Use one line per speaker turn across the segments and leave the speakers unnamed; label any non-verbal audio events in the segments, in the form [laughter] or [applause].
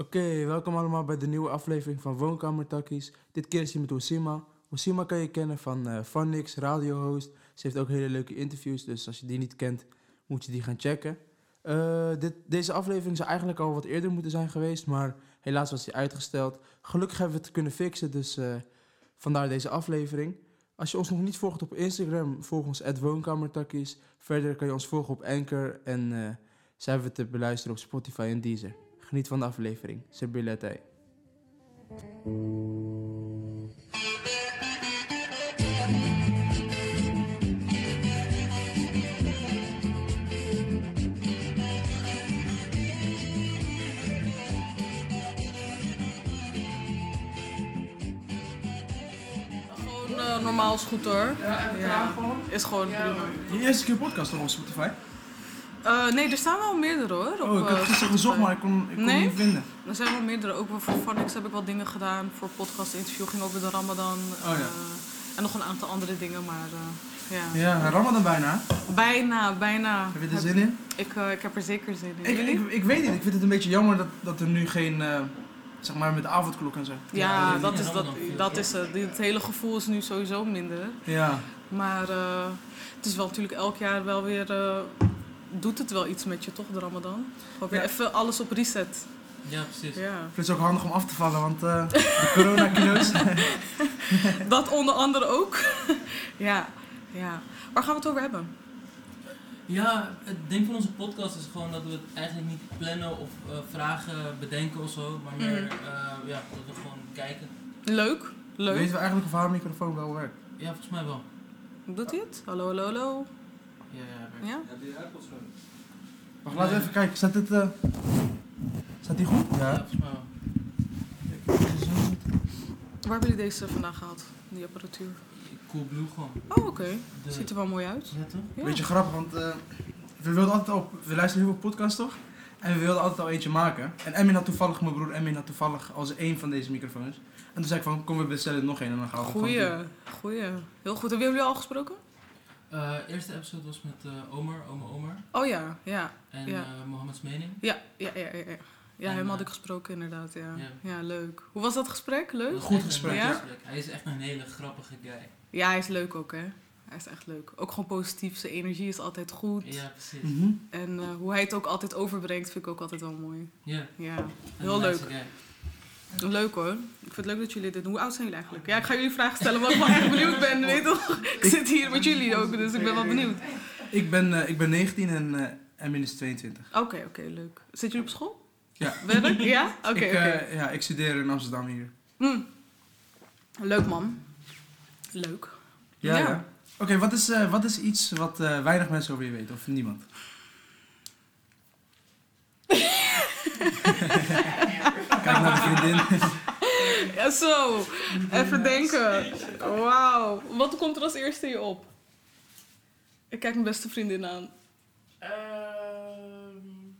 Oké, welkom allemaal bij de nieuwe aflevering van Woonkamer Takkies. Dit keer is hij met Osima. Osima kan je kennen van uh, Vanix, radiohost. Ze heeft ook hele leuke interviews, dus als je die niet kent, moet je die gaan checken. Uh, dit, deze aflevering zou eigenlijk al wat eerder moeten zijn geweest, maar helaas was die uitgesteld. Gelukkig hebben we het kunnen fixen, dus uh, vandaar deze aflevering. Als je ons nog niet volgt op Instagram, volg ons woonkamertakkies. Verder kan je ons volgen op Anchor en uh, zijn we te beluisteren op Spotify en Deezer. Geniet van de aflevering. Sebilete.
Gewoon uh, normaal is goed hoor.
Ja, ja. gewoon?
Is gewoon prima.
Je eerste keer podcast op Spotify?
Uh, nee, er staan wel meerdere hoor. Op,
oh, ik heb gisteren gezocht, maar ik kon, ik kon
nee?
niet vinden.
Er zijn wel meerdere. Ook voor Phonics heb ik wel dingen gedaan. Voor podcast interview ging over de Ramadan.
Oh, ja.
uh, en nog een aantal andere dingen, maar uh, ja.
Ja, Ramadan bijna.
Bijna, bijna.
Heb je er zin in?
Ik, ik heb er zeker zin in.
Ik, ik, ik, weet niet, ik vind het een beetje jammer dat, dat er nu geen, zeg maar met de avondklok en zo.
Ja, ja dat, is, dat, dat is het. Het hele gevoel is nu sowieso minder.
Ja.
Maar het is wel natuurlijk elk jaar wel weer doet het wel iets met je, toch, de Ramadan? Gewoon weer ja. even alles op reset.
Ja, precies.
Ja.
Ik vind het ook handig om af te vallen, want uh, de corona-kilo's... [laughs]
dat onder andere ook. [laughs] ja, ja. Waar gaan we het over hebben?
Ja, het ding van onze podcast is gewoon dat we het eigenlijk niet plannen of uh, vragen bedenken of zo, maar meer mm. uh, ja, dat we gewoon kijken.
Leuk, leuk.
Weten we eigenlijk of haar microfoon wel werkt?
Ja, volgens mij wel.
Doet hij het? Hallo, hallo, hallo.
Ja, ja.
Ja?
Heb je gewoon?
Wacht, laten we even kijken. Staat dit... Uh... Staat die goed?
Ja, volgens mij wel.
Waar hebben jullie deze vandaag gehad? Die apparatuur?
Coolblue gewoon.
Oh, oké. Okay. Ziet er wel mooi uit.
Ja, toch?
Ja. Beetje grappig, want uh, we wilden altijd op... We luisteren heel veel podcasts, toch? En we wilden altijd al eentje maken. En Emmin had toevallig, mijn broer Emmin had toevallig als één van deze microfoons. En toen zei ik van, kom we bestellen nog één en dan gaan we
Goeie, goeie. Heel goed. Hebben jullie al gesproken?
De uh, eerste episode was met uh, Omar, Oma Omar.
Oh ja, ja.
En
ja.
Uh, Mohammeds mening.
Ja, ja, ja, ja. Ja, ja hem had ik gesproken inderdaad, ja.
ja.
ja. leuk. Hoe was dat gesprek? Leuk?
Een goed gesprek,
ja?
gesprek. Hij is echt een hele grappige guy.
Ja, hij is leuk ook, hè. Hij is echt leuk. Ook gewoon positief. Zijn energie is altijd goed.
Ja, precies.
Mm -hmm.
En hoe hij het ook altijd overbrengt, vind ik ook altijd wel mooi.
Ja.
Ja, heel leuk. Leuk hoor. Ik vind het leuk dat jullie dit doen. Hoe oud zijn jullie eigenlijk? Ja, ik ga jullie vragen stellen, want ik wel echt benieuwd ben. Weet toch? Ik zit hier met jullie ook, dus ik ben wel benieuwd.
Ik ben, uh, ik ben 19 en uh, Emin is 22.
Oké, okay, oké, okay, leuk. Zit jullie op school?
Ja.
Werk? Ja? [laughs] Oké,
okay,
oké.
Uh, ja, ik studeer in Amsterdam hier.
Hm. Leuk man. Leuk.
Ja, ja. ja. Oké, wat, is, wat is iets wat weinig mensen over je weten, of niemand? [laughs] Kijk naar de vriendin.
Ja, zo. Even denken. Wauw. Wat komt er als eerste in je op? Ik kijk mijn beste vriendin aan.
Um...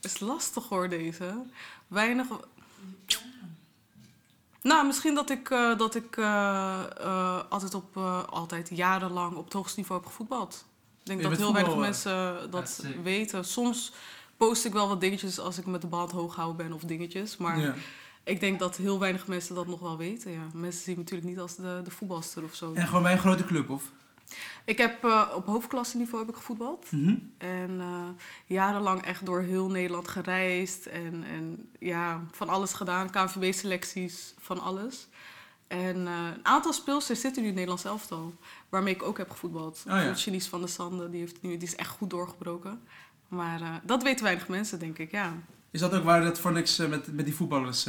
Is lastig hoor, deze. Weinig... Nou, misschien dat ik, uh, dat ik uh, uh, altijd op, altijd jarenlang op het hoogste niveau heb gevoetbald. Ik denk
Je
dat heel weinig mensen dat
Ja,
weten. Soms post ik wel wat dingetjes als ik met de band hoog houden ben of dingetjes. Maar
Ja.
ik denk dat heel weinig mensen dat nog wel weten. Ja. Mensen zien me natuurlijk niet als de, de voetbalster of zo.
En gewoon bij een grote club, of?
Ik heb uh, op hoofdklasseniveau heb ik gevoetbald.
Mhm.
En uh, jarenlang echt door heel Nederland gereisd. En, en ja, van alles gedaan. KNVB-selecties, van alles. En uh, een aantal speelsters zitten nu in het Nederlands elftal. Waarmee ik ook heb gevoetbald.
Oh, ja.
Van der Sande, die, heeft nu, die is echt goed doorgebroken. Maar dat weten weinig mensen, denk ik, ja.
Is dat ook waar dat voor niks met, met die voetballers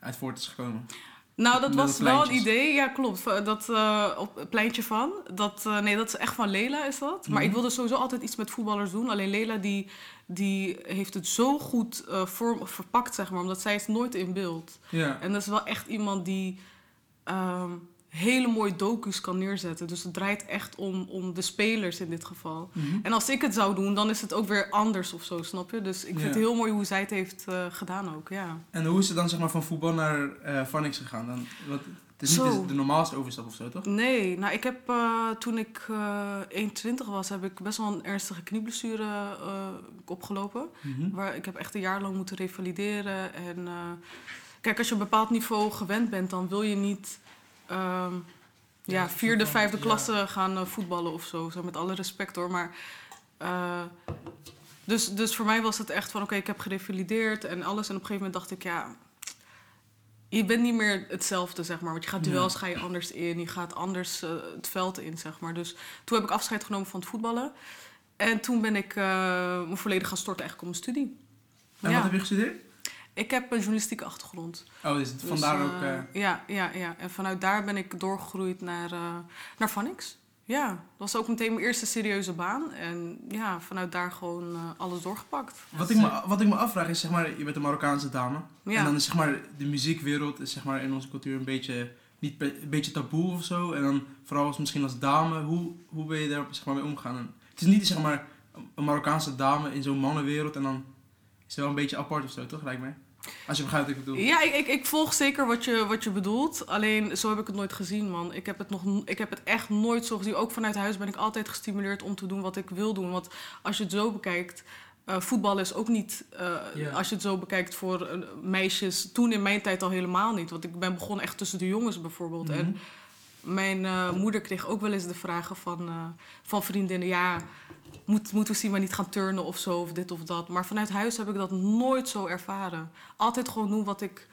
uit voort is gekomen?
Nou, dat was wel een idee. Ja, klopt. Dat uh, op het pleintje van. Dat, uh, nee, dat is echt van Lela, is dat. Maar
Mhm.
ik wilde sowieso altijd iets met voetballers doen. Alleen Lela, die, die heeft het zo goed uh, vorm, verpakt, zeg maar. Omdat zij is nooit in beeld.
Ja.
En dat is wel echt iemand die um, hele mooie docu's kan neerzetten. Dus het draait echt om, om de spelers in dit geval.
Mhm.
En als ik het zou doen, dan is het ook weer anders of zo, snap je? Dus ik vind
Ja.
het heel mooi hoe zij het heeft uh, gedaan ook, ja.
En hoe is het dan zeg maar, van voetbal naar uh, gegaan? Dan, wat, het is niet
Zo.
de, normaalste overstap of zo, toch?
Nee, nou ik heb uh, toen ik uh, 21 was, heb ik best wel een ernstige knieblessure uh, opgelopen.
Mhm.
Waar ik heb echt een jaar lang moeten revalideren. En kijk, als je op een bepaald niveau gewend bent, dan wil je niet um, ja, vierde, vijfde klasse gaan uh, voetballen of zo. Zo met alle respect hoor. Maar uh, dus, dus voor mij was het echt van oké, ik heb gerevalideerd en alles. En op een gegeven moment dacht ik, ja, je bent niet meer hetzelfde, zeg maar. Want je gaat duels ga je anders in, je gaat anders uh, het veld in, zeg maar. Dus toen heb ik afscheid genomen van het voetballen. En toen ben ik me volledig gaan storten eigenlijk op mijn studie.
En wat heb je gestudeerd?
Ik heb een journalistieke achtergrond.
Oh, dus
Dus,
vandaar
eh,
ook... eh,
Ja, ja, ja. En vanuit daar ben ik doorgegroeid naar, uh, naar Vanix. Ja, dat was ook meteen mijn eerste serieuze baan. En ja, vanuit daar gewoon uh, alles doorgepakt.
wat, ik me, wat ik me afvraag is, zeg maar, je bent een Marokkaanse dame.
Ja.
En dan is zeg maar, de muziekwereld is zeg maar, in onze cultuur een beetje, niet, een beetje taboe of zo. En dan vooral als, misschien als dame, hoe, hoe ben je daar zeg maar, mee omgegaan? En het is niet zeg maar, een Marokkaanse dame in zo'n mannenwereld en dan is het wel een beetje apart of zo, toch? Lijkt mij. Als je begrijpt wat ik bedoel.
Ja, ik, ik, ik volg zeker wat je, wat je bedoelt. Alleen zo heb ik het nooit gezien, man. Ik heb, het nog, ik heb het echt nooit zo gezien. Ook vanuit huis ben ik altijd gestimuleerd om te doen wat ik wil doen. Want als je het zo bekijkt, eh voetbal is ook niet... eh. Als je het zo bekijkt voor eh, meisjes, toen in mijn tijd al helemaal niet. Want ik ben begonnen echt tussen de jongens bijvoorbeeld.
Mhm.
En mijn eh, moeder kreeg ook wel eens de vragen van, eh, van vriendinnen... ja, moet, moeten we maar niet gaan turnen of zo, of dit of dat. Maar vanuit huis heb ik dat nooit zo ervaren. Altijd gewoon doen wat ik...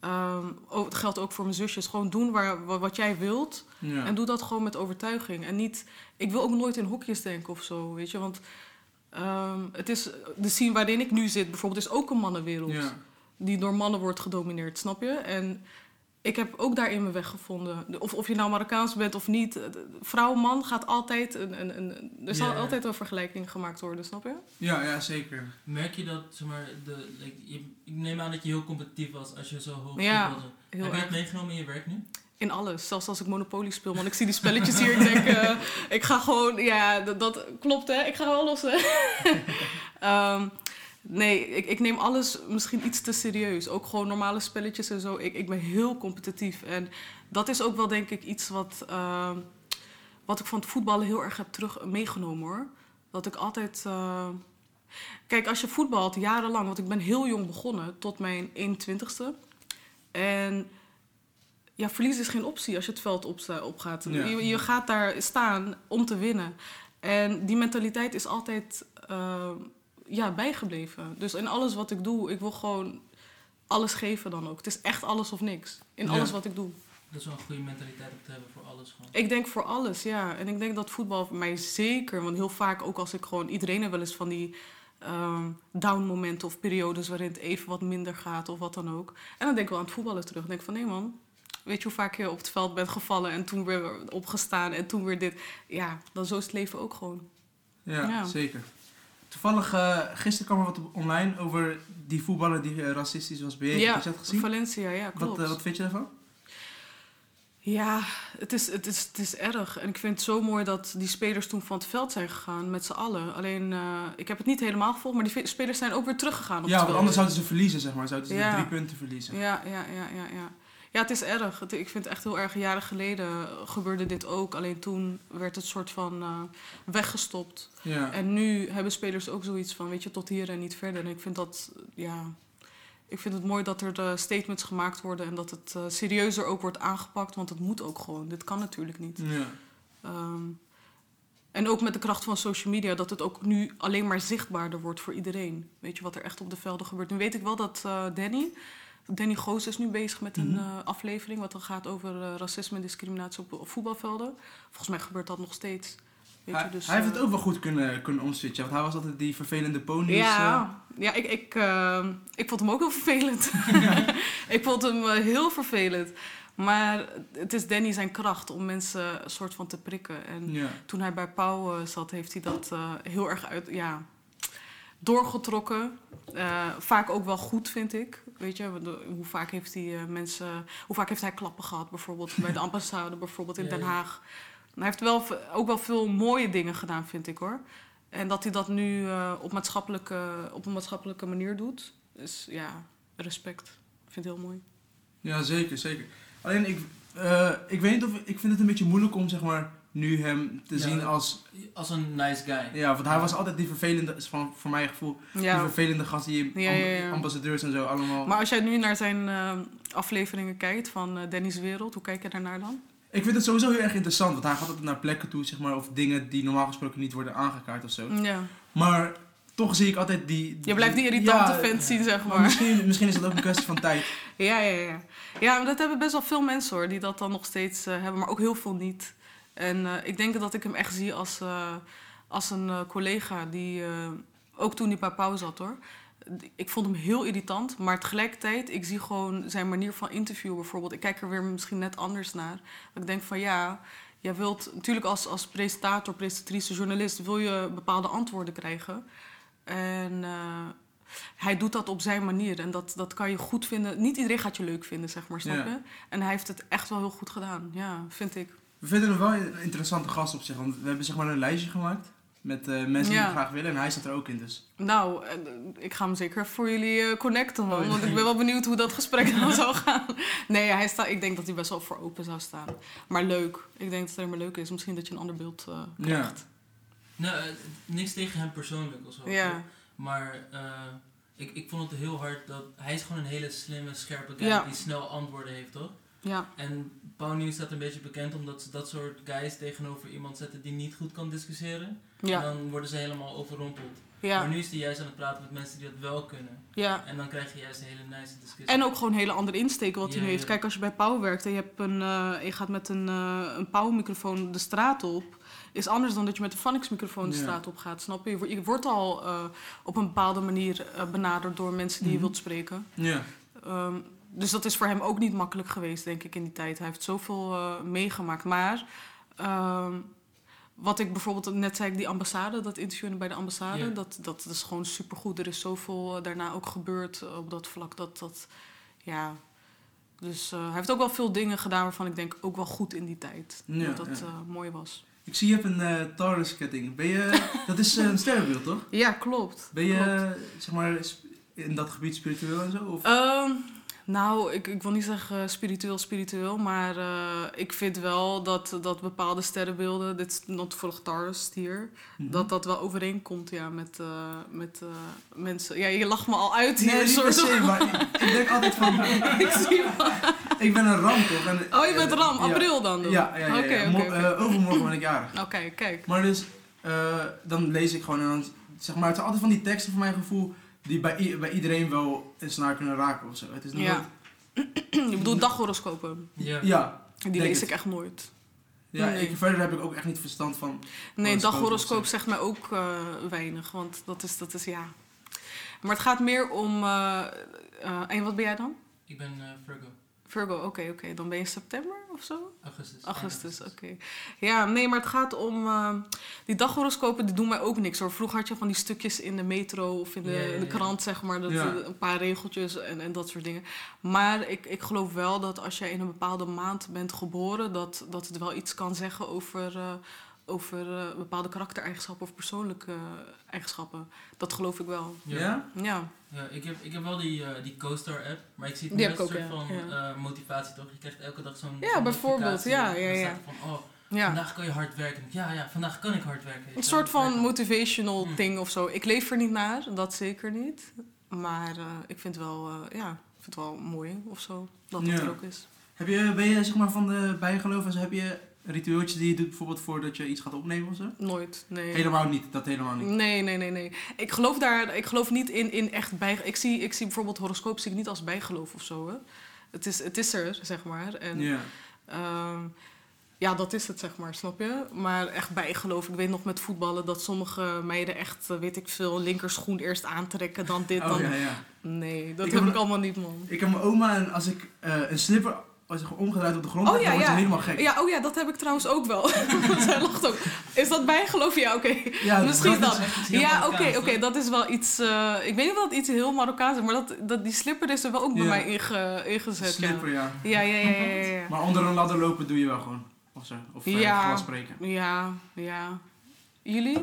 ehm, oh, het geldt ook voor mijn zusjes. Gewoon doen waar, wa- wat jij wilt.
Ja.
En doe dat gewoon met overtuiging. En niet... Ik wil ook nooit in hokjes denken of zo, weet je. Want ehm, het is... De scene waarin ik nu zit bijvoorbeeld is ook een mannenwereld
ja.
die door mannen wordt gedomineerd, snap je? En ik heb ook daarin mijn weg gevonden. De- Of, of je nou Marokkaans bent of niet. eh, Vrouw, man gaat altijd... Een, een, een, er zal altijd een vergelijking gemaakt worden, snap je?
Ja, ja, zeker.
Merk je dat, zeg maar, de, like, je, ik neem aan dat je heel competitief was als je zo hoog
Ja,
Heb je dat meegenomen in je werk nu?
In alles. Zelfs als ik Monopoly speel. Want ik zie die spelletjes hier. Ik denk, eh, ik ga gewoon... Ja, dat, dat klopt, hè. Ik ga wel los, hè. [laughs] Nee, ik, ik neem alles misschien iets te serieus. Ook gewoon normale spelletjes en zo. Ik, ik ben heel competitief. En dat is ook wel, denk ik, iets wat... ehm, wat ik van het voetballen heel erg heb terug meegenomen, hoor. Dat ik altijd... eh, Kijk, als je voetbalt jarenlang... Want ik ben heel jong begonnen, tot mijn 21ste. En ja, verlies is geen optie als je het veld opgaat.
Ja.
Je, je gaat daar staan om te winnen. En die mentaliteit is altijd eh, ja, bijgebleven. Dus in alles wat ik doe, ik wil gewoon alles geven dan ook. Het is echt alles of niks. In
Ja.
alles wat ik doe.
Dat is wel een goede mentaliteit om te hebben voor alles gewoon.
Ik denk voor alles, ja. En ik denk dat voetbal voor mij zeker... Want heel vaak, ook als ik gewoon... Iedereen heeft wel eens van die ehm down momenten of periodes... waarin het even wat minder gaat of wat dan ook. En dan denk ik wel aan het voetballen terug. Dan denk ik van, nee man... Weet je hoe vaak je op het veld bent gevallen... en toen weer opgestaan en toen weer dit. Ja, dan zo is het leven ook gewoon.
Ja,
Ja.
zeker. Toevallig, eh, gisteren kwam er wat online over die voetballer die eh, racistisch was bejegend.
ja,
Heb je dat gezien?
Valencia, ja, klopt.
Wat, eh, wat vind je daarvan?
Ja, het is, het, is, het is erg. En ik vind het zo mooi dat die spelers toen van het veld zijn gegaan met z'n allen. Alleen, ik heb het niet helemaal gevolgd, maar die spelers zijn ook weer teruggegaan. Op
Ja, want anders zouden ze verliezen, zeg maar. Zouden ze
Ja.
drie punten verliezen.
Ja, ja, ja, ja, ja. Ja, het is erg. Het- ik vind het echt heel erg. Jaren geleden gebeurde dit ook. Alleen toen werd het soort van eh, weggestopt.
Ja.
En nu hebben spelers ook zoiets van, weet je, tot hier en niet verder. En ik vind dat, ja... Ik vind het mooi dat er eh, statements gemaakt worden en dat het eh, serieuzer ook wordt aangepakt. Want het moet ook gewoon. Dit kan natuurlijk niet.
ja.
Ehm, en ook met de kracht van social media, dat het ook nu alleen maar zichtbaarder wordt voor iedereen. Weet je wat er echt op de velden gebeurt. Nu weet ik wel dat Danny, Danny Goos is nu bezig met een
Mhm.
eh, aflevering wat dan gaat over eh, racisme en discriminatie op, op voetbalvelden. Volgens mij gebeurt dat nog steeds. Weet
Hij,
je, dus,
hij heeft
eh,
het ook wel goed kunnen, kunnen omswitchen. Want hij was altijd die vervelende eh.
Ja, ja ik, ik, eh, ik vond hem ook heel vervelend. [laughs] ik vond hem eh, heel vervelend. Maar het is Danny zijn kracht om mensen een soort van te prikken. En
ja.
toen hij bij Pauw eh, zat, heeft hij dat eh, heel erg uit, ja, doorgetrokken. Eh, vaak ook wel goed, vind ik. Weet je, want, eh, hoe vaak heeft hij eh, mensen, hoe vaak heeft hij klappen gehad, bijvoorbeeld bij de [laughs] ambassade, bijvoorbeeld in
Ja,
Den. Haag. Hij heeft wel ook wel veel mooie dingen gedaan, vind ik hoor. En dat hij dat nu eh, op, maatschappelijke, op een maatschappelijke manier doet, is ja, respect. Ik vind het heel mooi.
ja, zeker, zeker. Alleen, ik, eh, ik weet niet of... Ik vind het een beetje moeilijk om, zeg maar, nu hem te
Ja,
zien als...
Als een nice guy.
Ja, want hij was altijd die vervelende... Van, voor mijn gevoel, die vervelende gast die
Ja, ja, ja.
ambassadeurs en zo allemaal...
Maar als jij nu naar zijn eh, afleveringen kijkt van Danny's Wereld, hoe kijk je daarnaar dan?
Ik vind het sowieso heel erg interessant, want hij gaat altijd naar plekken toe, zeg maar, of dingen die normaal gesproken niet worden aangekaart of zo.
Ja.
Maar toch zie ik altijd die...
Je blijft die irritante
Ja,
fans zien, zeg
Maar
maar.
misschien, misschien is dat ook een kwestie van tijd. [laughs]
Ja, ja, ja. Ja, maar dat hebben best wel veel mensen hoor, die dat dan nog steeds eh, hebben, maar ook heel veel niet. En eh, ik denk dat ik hem echt zie als, eh, als een eh, collega die, ook toen hij bij Pauw zat hoor. Ik vond hem heel irritant, maar tegelijkertijd, ik zie gewoon zijn manier van interviewen bijvoorbeeld. Ik kijk er weer misschien net anders naar. Dat ik denk van ja, jij wilt natuurlijk als, als presentator, presentatrice, journalist, wil je bepaalde antwoorden krijgen. En hij doet dat op zijn manier. En dat, dat kan je goed vinden. Niet iedereen gaat je leuk vinden, zeg maar, snap
Ja.
je? En hij heeft het echt wel heel goed gedaan. Ja, vind ik.
We vinden hem wel een interessante gast op zich, want we hebben zeg maar een lijstje gemaakt met eh, mensen die
Ja.
we graag willen en hij staat er ook in dus.
Nou, eh, ik ga hem zeker voor jullie eh, connecten, man.
Oh, ja.
Want ik ben wel benieuwd hoe dat gesprek [laughs] dan zou gaan. Nee, hij staat, ik denk dat hij best wel voor open zou staan. Maar leuk. Ik denk dat het alleen maar leuk is. Misschien dat je een ander beeld eh, krijgt.
Nou, eh, niks tegen hem persoonlijk of zo.
Ja.
Maar eh, ik, ik vond het heel hard dat... Hij is gewoon een hele slimme, scherpe guy
Ja.
die snel antwoorden heeft, toch?
Ja.
En Pauw staat een beetje bekend omdat ze dat soort guys tegenover iemand zetten die niet goed kan discussiëren. En
Ja.
dan worden ze helemaal overrompeld. Maar
Ja.
nu is hij juist aan het praten met mensen die dat wel kunnen.
ja.
En dan krijg je juist een hele nice discussie.
En ook gewoon hele andere insteken wat hij nu heeft.
ja.
Kijk, als je bij Pauw werkt en je, hebt een, eh, je gaat met een, eh een Pauw-microfoon de straat op... is anders dan dat je met een Phonics-microfoon de
Ja.
straat op gaat, snap je? Je wordt- al eh, op een bepaalde manier eh, benaderd door mensen die
Mhm.
je wilt spreken.
Ja.
Ehm, dus dat is voor hem ook niet makkelijk geweest, denk ik, in die tijd. Hij heeft zoveel eh, meegemaakt. Maar ehm, wat ik bijvoorbeeld net zei, ik die ambassade, dat interviewen bij de ambassade, dat, dat is gewoon supergoed. Er is zoveel eh, daarna ook gebeurd eh, op dat vlak. Dat, dat, ja. Dus hij heeft ook wel veel dingen gedaan waarvan ik denk ook wel goed in die tijd.
Ja,
dat dat
ja.
mooi was.
Ik zie je hebt een eh Taurus ketting. Ben je, [laughs] dat is een sterrenbeeld toch?
Ja, klopt.
Ben je,
klopt.
zeg maar, in dat gebied spiritueel en zo? Of?
Ehm, nou, ik, ik wil niet zeggen eh, spiritueel, spiritueel, maar eh, ik vind wel dat, dat bepaalde sterrenbeelden, dit is not Taurus, stier,
Mhm.
dat dat wel overeenkomt ja, met, eh, met mensen. Ja, je lacht me al uit hier.
Nee,
soort
se, maar ik, ik denk altijd van... [laughs]
ik zie
ik ben een ram toch? En,
Oh, je bent ram,
ja.
april dan? doen?
Ja, ja, ja.
Oké,
ja.
oké.
eh, overmorgen ben ik jarig. [clears throat]
Oké, kijk.
Maar dus, dan lees ik gewoon en dan, zeg maar, het zijn altijd van die teksten voor mijn gevoel die bij, bij iedereen wel een snaar kunnen raken of zo. Het is nooit,
Ja. je bedoelt daghoroscopen.
Ja.
ja,
Die lees
het.
ik echt nooit.
ja
Nee.
ik, verder heb ik ook echt niet verstand van.
Nee,
Horoscoop
daghoroscoop zegt mij ook eh, weinig, want dat is, dat is ja. Maar het gaat meer om. eh, eh, en wat ben jij dan?
Ik ben eh, Virgo.
Virgo, oké, oké. Dan ben je september of zo?
Augustus.
Augustus, oké. Ja, nee, maar het gaat om... eh, die daghoroscopen, die doen mij ook niks hoor. Vroeger had je van die stukjes in de metro of in de, in krant, zeg maar. Dat, Een paar regeltjes en, en dat soort dingen. Maar ik, ik geloof wel dat als jij in een bepaalde maand bent geboren... dat, dat het wel iets kan zeggen over, eh, over eh, bepaalde karaktereigenschappen of persoonlijke eh, eigenschappen. Dat geloof ik wel.
Ja?
Ja,
Ja, ik heb, ik heb wel die, eh, die CoStar app, maar ik zie het meer
heb
als een
ook,
soort
ja,
van
ja.
motivatie toch? Je krijgt elke dag zo'n
Ja, bijvoorbeeld, ja, ja, ja.
van, oh,
ja.
vandaag kan je hard werken. Ja, ja, vandaag kan ik hard werken.
Een soort van
Werken.
motivational
Mm.
ding of zo. Ik leef er niet naar, dat zeker niet. Maar eh, ik vind wel, eh, ja, ik vind het wel mooi of zo, dat dat
Ja.
er ook is.
Heb je, ben je zeg maar van de bijgeloof heb je ritueeltjes die je doet bijvoorbeeld voordat je iets gaat opnemen of zo?
Nooit, nee.
Helemaal niet, dat helemaal niet.
Nee, nee, nee, nee. Ik geloof daar, ik geloof niet in, in echt bij. Ik zie, ik zie bijvoorbeeld horoscoop zie ik niet als bijgeloof of zo. Hè. Het, is, het is er, zeg maar. En,
Ja.
ehm, ja, dat is het, zeg maar, snap je? Maar echt bijgeloof. Ik weet nog met voetballen dat sommige meiden echt, eh, weet ik veel, linkerschoen eerst aantrekken, dan dit,
Oh
dan...
ja, ja.
Nee, dat
Ik
heb ik allemaal niet, man.
Ik heb mijn oma en als ik eh, een slipper als ik gewoon omgedraaid op de grond
Oh, ja, ja.
helemaal gek.
Ja, oh ja, dat heb ik trouwens ook wel. [laughs] [laughs] Zij lacht ook. Is dat bijgeloof? Ja, oké.
Ja,
Misschien
dat
Ja, oké, oké, dat is wel iets. eh, ik weet niet of dat iets heel Marokkaans is, maar dat, dat, die slipper is er wel ook bij
Ja.
mij inge, ingezet.
slipper, ja.
Ja, ja, ja, ja, ja. ja.
Maar onder een ladder lopen doe je wel gewoon. Of zo. Of eh,
Ja.
glas spreken.
Ja, ja. Jullie?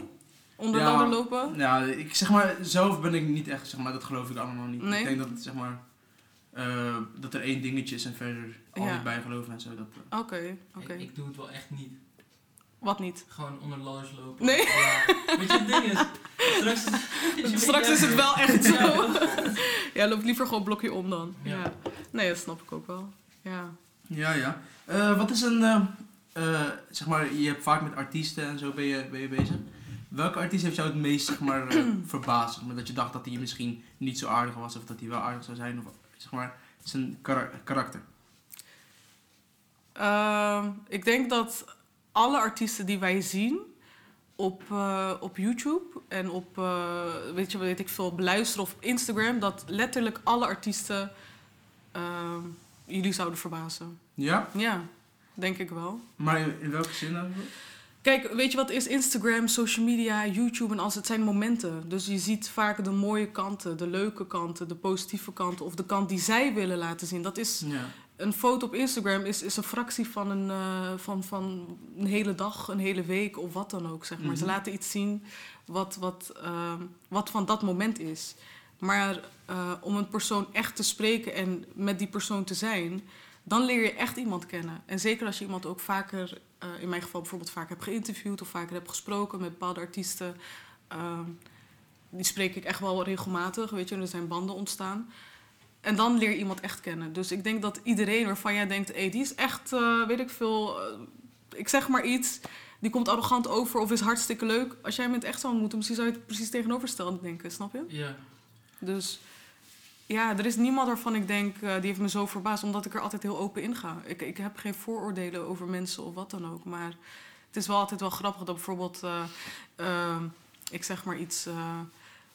Onder ladder lopen?
Ja, ik zeg maar, zelf ben ik niet echt, zeg maar, dat geloof ik allemaal niet.
Nee?
Ik denk dat het, zeg maar, eh, dat er één dingetje is en verder al
Ja.
niet bijgeloven en zo. Dat, eh.
Oké, oké.
Ik, ik doe het wel echt niet.
Wat niet?
Gewoon onder ladders lopen.
Nee.
Ja. Weet je, het ding is, straks is, [laughs]
Straks is het wel echt zo.
Ja. [laughs]
Loop liever gewoon een blokje om dan.
Ja.
Ja. Nee, dat snap ik ook wel. Ja.
Ja, ja. Eh, wat is een, zeg maar, je hebt vaak met artiesten en zo ben je, ben je bezig. Welke artiest heeft jou het meest, zeg maar, [clears throat] verbaasd? Zeg maar, dat je dacht dat hij misschien niet zo aardig was of dat hij wel aardig zou zijn? Of, zeg maar, zijn kara- karakter.
Ehm, ik denk dat alle artiesten die wij zien op, eh, op YouTube en op, eh, weet je, weet ik veel, beluisteren of op Instagram, dat letterlijk alle artiesten ehm, jullie zouden verbazen.
Ja?
Ja, denk ik wel.
Maar in, in welke zin dan?
Kijk, weet je wat is Instagram, social media, YouTube en alles? Het zijn momenten. Dus je ziet vaak de mooie kanten, de leuke kanten, de positieve kanten of de kant die zij willen laten zien. Dat is
Ja.
een foto op Instagram is, is een fractie van een, eh, van, van een hele dag, een hele week of wat dan ook. Zeg maar. Ze
Mhm.
laten iets zien wat, wat, ehm, wat van dat moment is. Maar eh, om een persoon echt te spreken en met die persoon te zijn, dan leer je echt iemand kennen. En zeker als je iemand ook vaker, eh, in mijn geval bijvoorbeeld vaak heb geïnterviewd of vaker heb gesproken met bepaalde artiesten. ehm, die spreek ik echt wel regelmatig, weet je, en er zijn banden ontstaan. En dan leer je iemand echt kennen. Dus ik denk dat iedereen waarvan jij denkt, hé, die is echt, eh, weet ik veel, eh, ik zeg maar iets, die komt arrogant over of is hartstikke leuk. Als jij hem in het echt zou ontmoeten, misschien zou je het precies tegenovergestelde denken, snap je?
Ja.
Dus ja, er is niemand waarvan ik denk, eh, die heeft me zo verbaasd, omdat ik er altijd heel open in ga. Ik, ik heb geen vooroordelen over mensen of wat dan ook. Maar het is wel altijd wel grappig dat bijvoorbeeld, eh, eh, ik zeg maar iets. eh,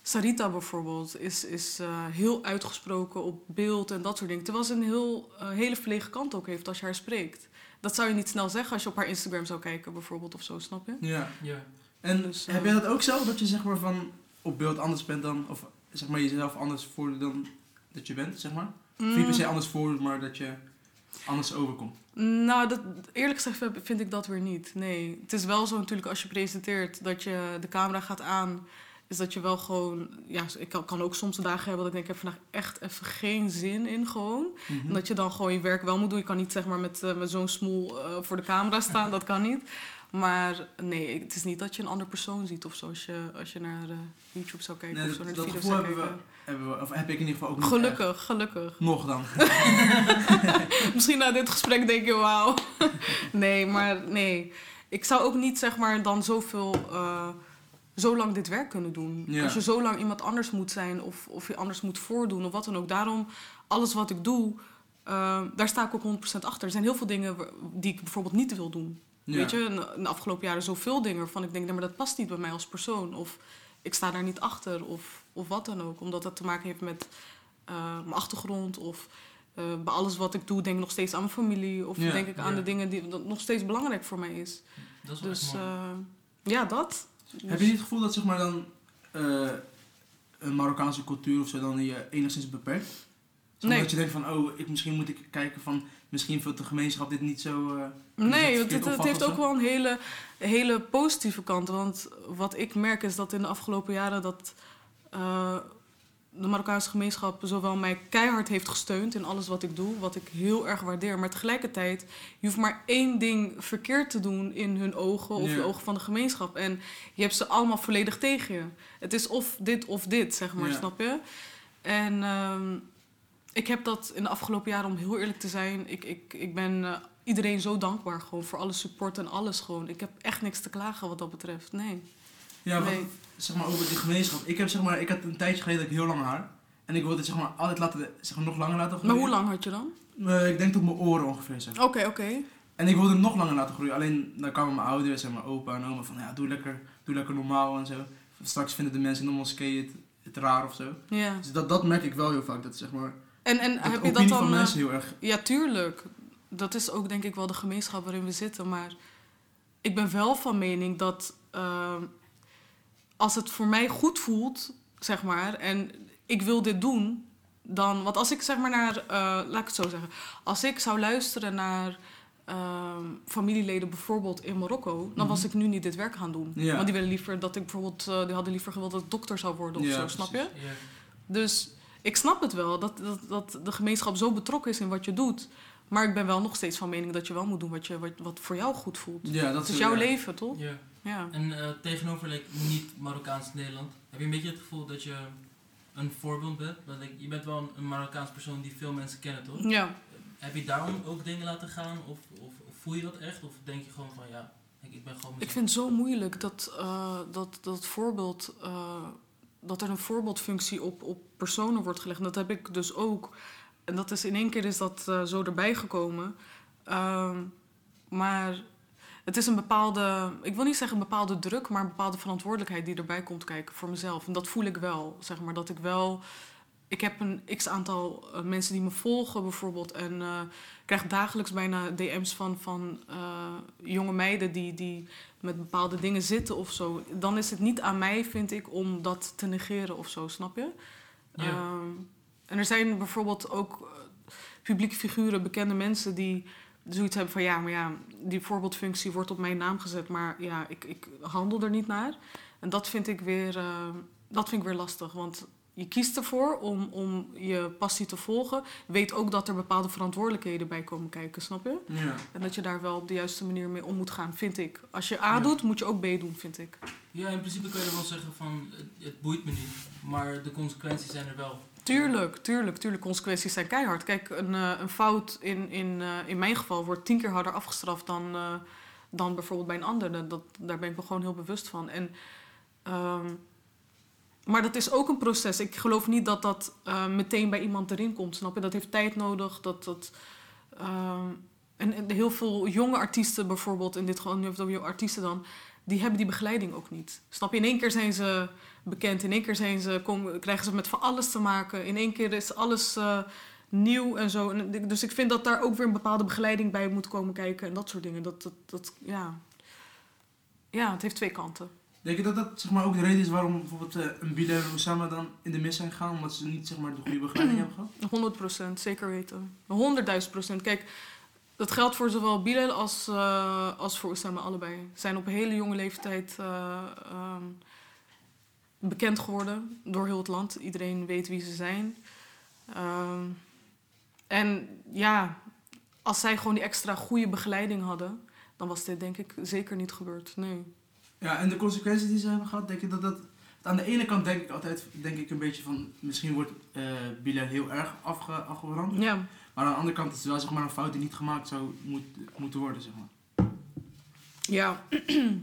Sarita bijvoorbeeld is, is heel uitgesproken op beeld en dat soort dingen. Terwijl ze een heel, hele verlegen kant ook heeft als je haar spreekt. Dat zou je niet snel zeggen als je op haar Instagram zou kijken bijvoorbeeld of zo, snap je?
Ja.
Ja.
En
Dus,
heb jij dat ook zo? Dat je zeg maar van op beeld anders bent dan, of zeg maar jezelf anders voordoet dan dat je bent, zeg maar? Of niet per se anders voordoet, maar dat je anders overkomt.
Nou, dat, eerlijk gezegd vind ik dat weer niet. Nee. Het is wel zo natuurlijk als je presenteert dat je de camera gaat aan. Is dat je wel gewoon. Ja, ik kan, kan ook soms dagen hebben dat ik denk: ik heb vandaag echt even geen zin in gewoon.
Mhm.
En dat je dan gewoon je werk wel moet doen. Je kan niet zeg maar met, eh, met zo'n smoel eh, voor de camera staan. dat kan niet. Maar nee, het is niet dat je een andere persoon ziet of zo. Als je, als je naar eh, YouTube zou kijken
Nee,
of zo, naar de video's zou
hebben we, hebben we, of heb ik in ieder geval ook niet echt.
Gelukkig, gelukkig.
Nog dan. [laughs]
Misschien na dit gesprek denk je, wauw. [laughs] nee, maar nee. Ik zou ook niet, zeg maar, dan zoveel... eh, zo lang dit werk kunnen doen.
Ja.
Als je zo lang iemand anders moet zijn... of, of je anders moet voordoen of wat dan ook. Daarom, alles wat ik doe... eh, daar sta ik ook 100% achter. Er zijn heel veel dingen die ik bijvoorbeeld niet wil doen.
Ja.
Weet je, de afgelopen jaren zoveel dingen waarvan ik denk... nee, maar dat past niet bij mij als persoon. Of ik sta daar niet achter of, of wat dan ook. Omdat dat te maken heeft met eh, mijn achtergrond... of eh, bij alles wat ik doe denk ik nog steeds aan mijn familie. Of
Ja,
denk ik aan
ja.
de dingen die dat nog steeds belangrijk voor mij is.
Dat is wel
Dus eh, ja, dat.
Heb je niet het gevoel dat zeg maar dan een Marokkaanse cultuur of zo dan je enigszins beperkt?
Nee.
Dat je denkt van, oh, ik, misschien moet ik kijken van, misschien vindt de gemeenschap dit niet zo... eh,
Nee,
het
want het, het heeft ook wel een hele, hele positieve kant. Want wat ik merk is dat in de afgelopen jaren dat eh, de Marokkaanse gemeenschap zowel mij keihard heeft gesteund in alles wat ik doe, wat ik heel erg waardeer. Maar tegelijkertijd, je hoeft maar één ding verkeerd te doen in hun ogen of
Ja.
de ogen van de gemeenschap. En je hebt ze allemaal volledig tegen je. Het is of dit of dit, zeg maar,
Ja.
snap je? En ehm, ik heb dat in de afgelopen jaren, om heel eerlijk te zijn, ik, ik, ik ben eh, iedereen zo dankbaar gewoon voor alle support en alles gewoon. Ik heb echt niks te klagen wat dat betreft. Nee.
Ja, wat, zeg maar over die gemeenschap. Ik heb zeg maar, ik had een tijdje geleden dat ik heel lang haar. En ik wilde het zeg maar altijd laten, zeg maar, nog langer laten groeien.
Maar hoe lang had je dan?
Eh, ik denk tot mijn oren ongeveer zeg.
Oké, oké.
En ik wilde hem nog langer laten groeien. Alleen dan kwamen mijn ouders en mijn opa en oma van ja, doe lekker, doe lekker normaal en zo. Straks vinden de mensen in ons het, het raar of zo.
Ja.
Dus dat, dat merk ik wel heel vaak. Dat zeg maar.
En, en heb je dat dan...
van
eh,
mensen heel erg.
Ja, tuurlijk. Dat is ook denk ik wel de gemeenschap waarin we zitten. Maar ik ben wel van mening dat ehm, als het voor mij goed voelt, zeg maar, en ik wil dit doen, dan. Want als ik zeg maar naar, eh, laat ik het zo zeggen, als ik zou luisteren naar ehm, familieleden bijvoorbeeld in Marokko, dan was
Mhm.
ik nu niet dit werk gaan doen.
Ja.
Want die willen liever dat ik bijvoorbeeld, eh, die hadden liever gewild dat ik dokter zou worden of
Ja,
zo, snap je?
Ja.
Dus ik snap het wel, dat, dat, dat de gemeenschap zo betrokken is in wat je doet. Maar ik ben wel nog steeds van mening dat je wel moet doen wat, je, wat, wat voor jou goed voelt.
Ja, dat
Het is jouw
ja.
leven, toch?
Ja.
Ja.
En eh, tegenover like, niet Marokkaans Nederland, heb je een beetje het gevoel dat je een voorbeeld bent? Dat, like, je bent wel een, Marokkaans persoon die veel mensen kennen, toch?
Ja.
Heb je daarom ook dingen laten gaan? Of, of, of voel je dat echt? Of denk je gewoon van ja, ik, ik ben gewoon
Ik vind het zo moeilijk dat, eh, dat, dat voorbeeld, eh, dat er een voorbeeldfunctie op, op personen wordt gelegd. Dat heb ik dus ook. En dat is in één keer is dat eh, zo erbij gekomen. Ehm, maar het is een bepaalde, ik wil niet zeggen een bepaalde druk, maar een bepaalde verantwoordelijkheid die erbij komt kijken voor mezelf. En dat voel ik wel, zeg maar, dat ik wel. Ik heb een x aantal eh, mensen die me volgen bijvoorbeeld. En eh, ik krijg dagelijks bijna DM's van, van jonge meiden die, die met bepaalde dingen zitten of zo. Dan is het niet aan mij, vind ik, om dat te negeren of zo, snap je?
Ja.
Ehm, en er zijn bijvoorbeeld ook eh, publieke figuren, bekende mensen die zoiets hebben van ja, maar ja, die voorbeeldfunctie wordt op mijn naam gezet, maar ja, ik, ik handel er niet naar. En dat vind ik weer, eh, dat vind ik weer lastig, want je kiest ervoor om, om je passie te volgen. Weet ook dat er bepaalde verantwoordelijkheden bij komen kijken, snap je?
Ja.
En dat je daar wel op de juiste manier mee om moet gaan, vind ik. Als je A
Ja.
doet, moet je ook B doen, vind ik.
Ja, in principe kan je wel zeggen van het, het boeit me niet, maar de consequenties zijn er wel.
Tuurlijk, tuurlijk, tuurlijk. Consequenties zijn keihard. Kijk, een, eh, een fout in, in, eh, in mijn geval wordt tien keer harder afgestraft dan, eh, dan bijvoorbeeld bij een ander. Dat, dat- daar ben ik me gewoon heel bewust van. En, ehm, maar dat is ook een proces. Ik geloof niet dat dat eh, meteen bij iemand erin komt. Snap je? Dat heeft tijd nodig. Dat, dat, ehm, en, en heel veel jonge artiesten bijvoorbeeld, in dit geval, nu hebben we jonge artiesten dan, die hebben die begeleiding ook niet. Snap je? In één keer zijn ze bekend, in één keer zijn ze, komen, krijgen ze met van alles te maken, in één keer is alles eh, nieuw en zo. Ik- dus ik vind dat daar ook weer een bepaalde begeleiding bij moet komen kijken en dat soort dingen. Dat, dat, dat, ja. ja, het heeft twee kanten.
Denk je dat dat zeg maar, ook de reden is waarom bijvoorbeeld eh, een Bilal en Osama dan in de mis zijn gegaan? Omdat ze niet zeg maar, de goede [clears throat] begeleiding hebben gehad?
100 procent, zeker weten. 100.000 procent. Kijk, dat geldt voor zowel Bilal als, eh, als voor Osama allebei. Ze zijn op een hele jonge leeftijd eh, ehm, bekend geworden door heel het land. Iedereen weet wie ze zijn. Ehm, en ja, als zij gewoon die extra goede begeleiding hadden, dan was dit denk ik zeker niet gebeurd. Nee.
Ja, en de consequenties die ze hebben gehad, denk je dat dat... Aan de ene kant denk ik altijd denk ik een beetje van... Misschien wordt Bilal heel erg afge.
Ja,
Maar aan de andere kant is het wel zeg maar, een fout die niet gemaakt zou moet, moeten worden. Zeg maar.
Ja,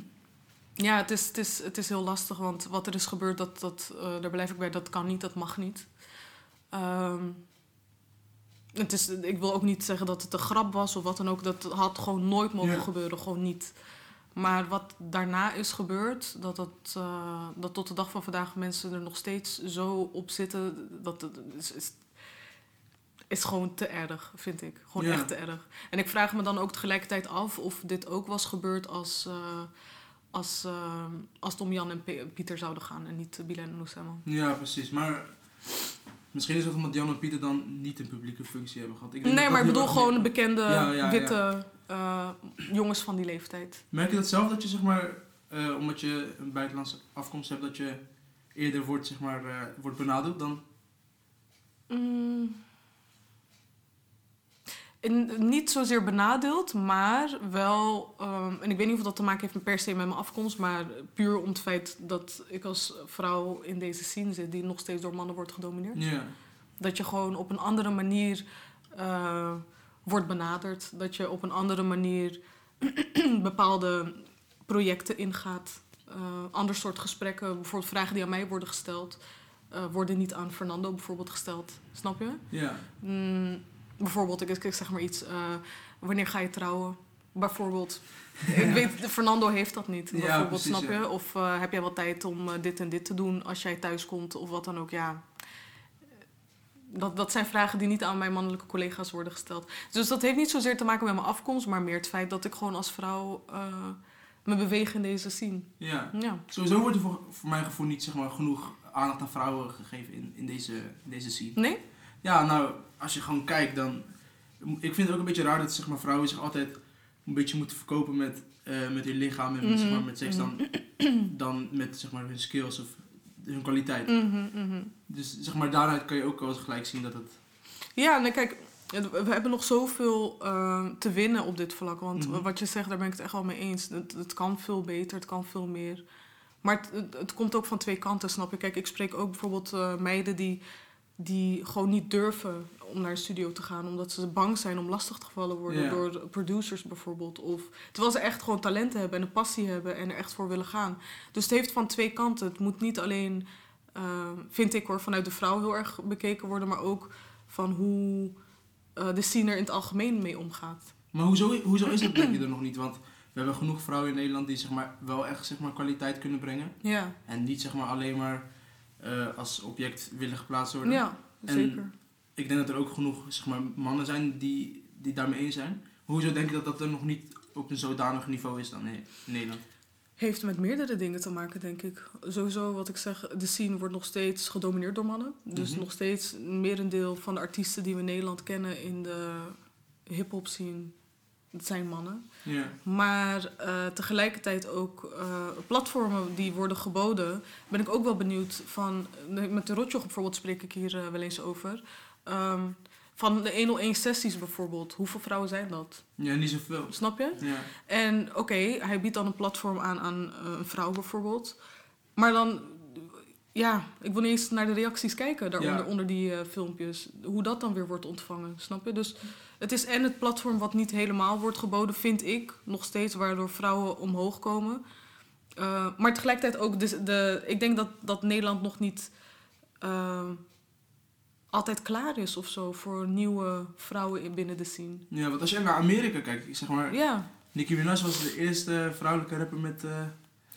[clears throat] ja het, is, het, is, het is heel lastig, want wat er is gebeurd, dat, dat, eh, daar blijf ik bij, dat kan niet, dat mag niet. Ehm, het is, ik wil ook niet zeggen dat het een grap was of wat dan ook, dat had gewoon nooit mogen
Ja.
gebeuren, gewoon niet. Maar wat daarna is gebeurd, dat, dat, eh, dat tot de dag van vandaag mensen er nog steeds zo op zitten, dat, dat is, is, is gewoon te erg, vind ik. Gewoon
Ja.
echt te erg. En ik vraag me dan ook tegelijkertijd af of dit ook was gebeurd als, eh, als, eh, als het om Jan en Pieter zouden gaan en niet Bilal en Oussama.
Ja, precies. Maar misschien is het omdat Jan en Pieter dan niet een publieke functie hebben gehad. Ik denk
Nee, maar ik bedoel gewoon bekende
Ja, ja, ja.
witte eh, jongens van die leeftijd.
Merk je dat zelf dat je, zeg maar, eh, omdat je een buitenlandse afkomst hebt, dat je eerder wordt, zeg maar, eh, wordt benadeeld dan...
Mm. In, niet zozeer benadeeld, maar wel. ehm, en ik weet niet of dat te maken heeft met per se met mijn afkomst, maar puur om het feit dat ik als vrouw in deze scene zit, die nog steeds door mannen wordt gedomineerd. Dat je gewoon op een andere manier. eh, wordt benaderd. Dat je op een andere manier [clears throat] bepaalde projecten ingaat. Eh, ander soort gesprekken, bijvoorbeeld vragen die aan mij worden gesteld, eh, worden niet aan Fernando bijvoorbeeld gesteld. Snap je?
Ja.
Mm, bijvoorbeeld, ik, ik zeg maar iets, eh, wanneer ga je trouwen? Bijvoorbeeld. ik weet, [laughs] Fernando heeft dat niet,
Ja,
bijvoorbeeld,
precies,
snap je?
ja.
Of eh, heb jij wel tijd om eh, dit en dit te doen als jij thuis komt of wat dan ook, ja. Dat, dat zijn vragen die niet aan mijn mannelijke collega's worden gesteld. Dus dat heeft niet zozeer te maken met mijn afkomst, maar meer het feit dat ik gewoon als vrouw me beweeg in deze scene.
ja.
Ja.
Sowieso wordt er voor, voor mijn gevoel niet zeg maar, genoeg aandacht aan vrouwen gegeven in, in, deze, in deze scene.
Nee?
Ja, nou, als je gewoon kijkt, dan... Ik vind het ook een beetje raar dat zeg maar, vrouwen zich altijd een beetje moeten verkopen met, eh, met hun lichaam en
Mhm,
zeg maar, met seks dan, dan met zeg maar, hun skills of hun kwaliteit.
Mhm, mhm.
Dus zeg maar, daaruit kan je ook wel eens gelijk zien dat het...
Ja, nee, kijk, we hebben nog zoveel eh, te winnen op dit vlak. Want
Mhm.
wat je zegt, daar ben ik het echt wel mee eens. Het, het kan veel beter, het kan veel meer. Maar het, het, het komt ook van twee kanten, snap je? Kijk, ik spreek ook bijvoorbeeld eh, meiden die, die gewoon niet durven om naar een studio te gaan. Omdat ze bang zijn om lastig gevallen worden door producers bijvoorbeeld. Of, terwijl ze echt gewoon talenten hebben en een passie hebben en er echt voor willen gaan. Dus het heeft van twee kanten. Het moet niet alleen, eh, vind ik hoor, vanuit de vrouw heel erg bekeken worden. Maar ook van hoe eh, de scene er in het algemeen mee omgaat.
Maar hoezo, hoezo is dat denk je er nog niet? Want we hebben genoeg vrouwen in Nederland die zeg maar, wel echt zeg maar, kwaliteit kunnen brengen.
Ja,
En niet zeg maar, alleen maar eh, als object willen geplaatst worden.
ja
En-
zeker.
Ik denk dat er ook genoeg zeg maar, mannen zijn die, die daarmee eens zijn. Hoezo denk je dat dat er nog niet op een zodanig niveau is dan in in Nederland?
Heeft met meerdere dingen te maken, denk ik. Sowieso, wat ik zeg, de scene wordt nog steeds gedomineerd door mannen. Dus
Mhm.
nog steeds een merendeel van de artiesten die we in Nederland kennen in de hip-hop scene, dat zijn mannen.
Ja.
Maar eh, tegelijkertijd ook eh, platformen die worden geboden, ben ik ook wel benieuwd van. Met de Rotjoch bijvoorbeeld spreek ik hier eh, wel eens over. Ehm, van de 101 sessies bijvoorbeeld. Hoeveel vrouwen zijn dat?
ja, niet zoveel.
Snap je?
Ja.
En oké, hij biedt dan een platform aan aan een vrouw bijvoorbeeld. Maar dan, ja, ik wil niet eens naar de reacties kijken daaronder,
Ja.
onder die eh, filmpjes. Hoe dat dan weer wordt ontvangen, snap je? Dus het is en het platform wat niet helemaal wordt geboden, vind ik, nog steeds, waardoor vrouwen omhoog komen. Eh, maar tegelijkertijd ook, de, de, ik denk dat, dat Nederland nog niet eh, altijd klaar is of zo voor nieuwe vrouwen in, binnen de scene.
ja, want als je naar Amerika kijkt, zeg maar,
Ja,
Nicki Minaj was de eerste vrouwelijke rapper met eh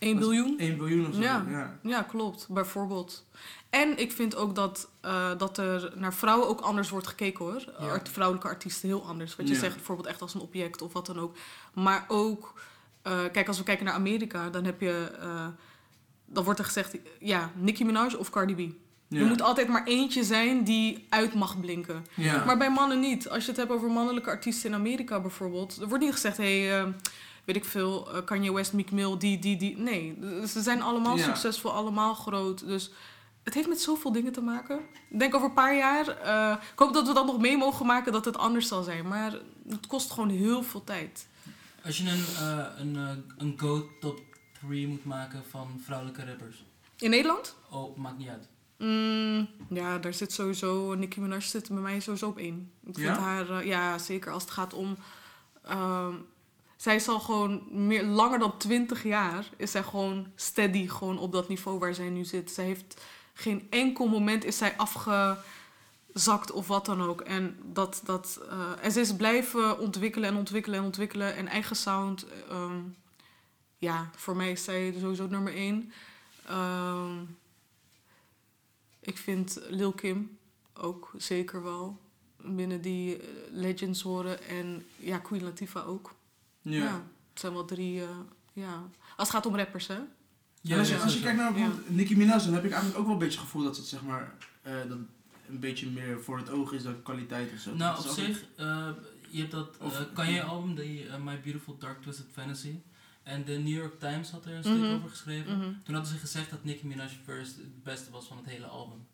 1
was
biljoen.
1 biljoen of zo.
Ja.
Ja.
Ja, klopt. Bijvoorbeeld. En ik vind ook dat, eh, dat er naar vrouwen ook anders wordt gekeken hoor.
Ja.
Art- vrouwelijke artiesten heel anders. Wat je zegt bijvoorbeeld echt als een object of wat dan ook. Maar ook, eh, kijk als we kijken naar Amerika, dan heb je, eh, dan wordt er gezegd, ja, Nicki Minaj of Cardi B. Er moet altijd maar eentje zijn die uit mag blinken. Maar bij mannen niet. Als je het hebt over mannelijke artiesten in Amerika bijvoorbeeld. Er wordt niet gezegd, hé, hey, weet ik veel, eh, Kanye West, Meek Mill, die, die, die. Nee, ze zijn allemaal
Ja.
succesvol, allemaal groot. Dus het heeft met zoveel dingen te maken. Ik denk over een paar jaar, eh, ik hoop dat we dat nog mee mogen maken, dat het anders zal zijn. Maar het kost gewoon heel veel tijd.
Als je een, eh, een, een go top 3 moet maken van vrouwelijke rappers.
In Nederland?
Oh, maakt niet uit.
Mm, ja, daar zit sowieso, Nicki Minaj zit bij mij sowieso op één. Ik vind
Ja?
haar, eh, ja zeker als het gaat om... ehm, zij is al gewoon meer, langer dan twintig jaar, is zij gewoon steady gewoon op dat niveau waar zij nu zit. Zij heeft geen enkel moment is zij afgezakt of wat dan ook. En, dat, dat, eh, ze is blijven ontwikkelen en ontwikkelen en ontwikkelen en eigen sound. ehm, ja, voor mij is zij sowieso nummer één. Ehm, ik vind Lil Kim ook zeker wel binnen die eh, legends horen. En ja, Queen Latifah ook. Ja.
Ja.
het zijn wel drie, eh, ja. Als het gaat om rappers, hè?
En als je,
ja,
als je kijkt naar bijvoorbeeld Nicki Minaj, dan heb ik eigenlijk ook wel een beetje het gevoel dat het zeg maar, eh, dat een beetje meer voor het oog is dan kwaliteit of zo.
Nou, op zich, eh, je hebt dat
Of-
eh Kanye-album, die eh, My Beautiful Dark Twisted Fantasy. En de New York Times had er een stuk
Mhm.
over geschreven.
Mhm.
Toen hadden ze gezegd dat Nicki Minaj First het beste was van het hele album.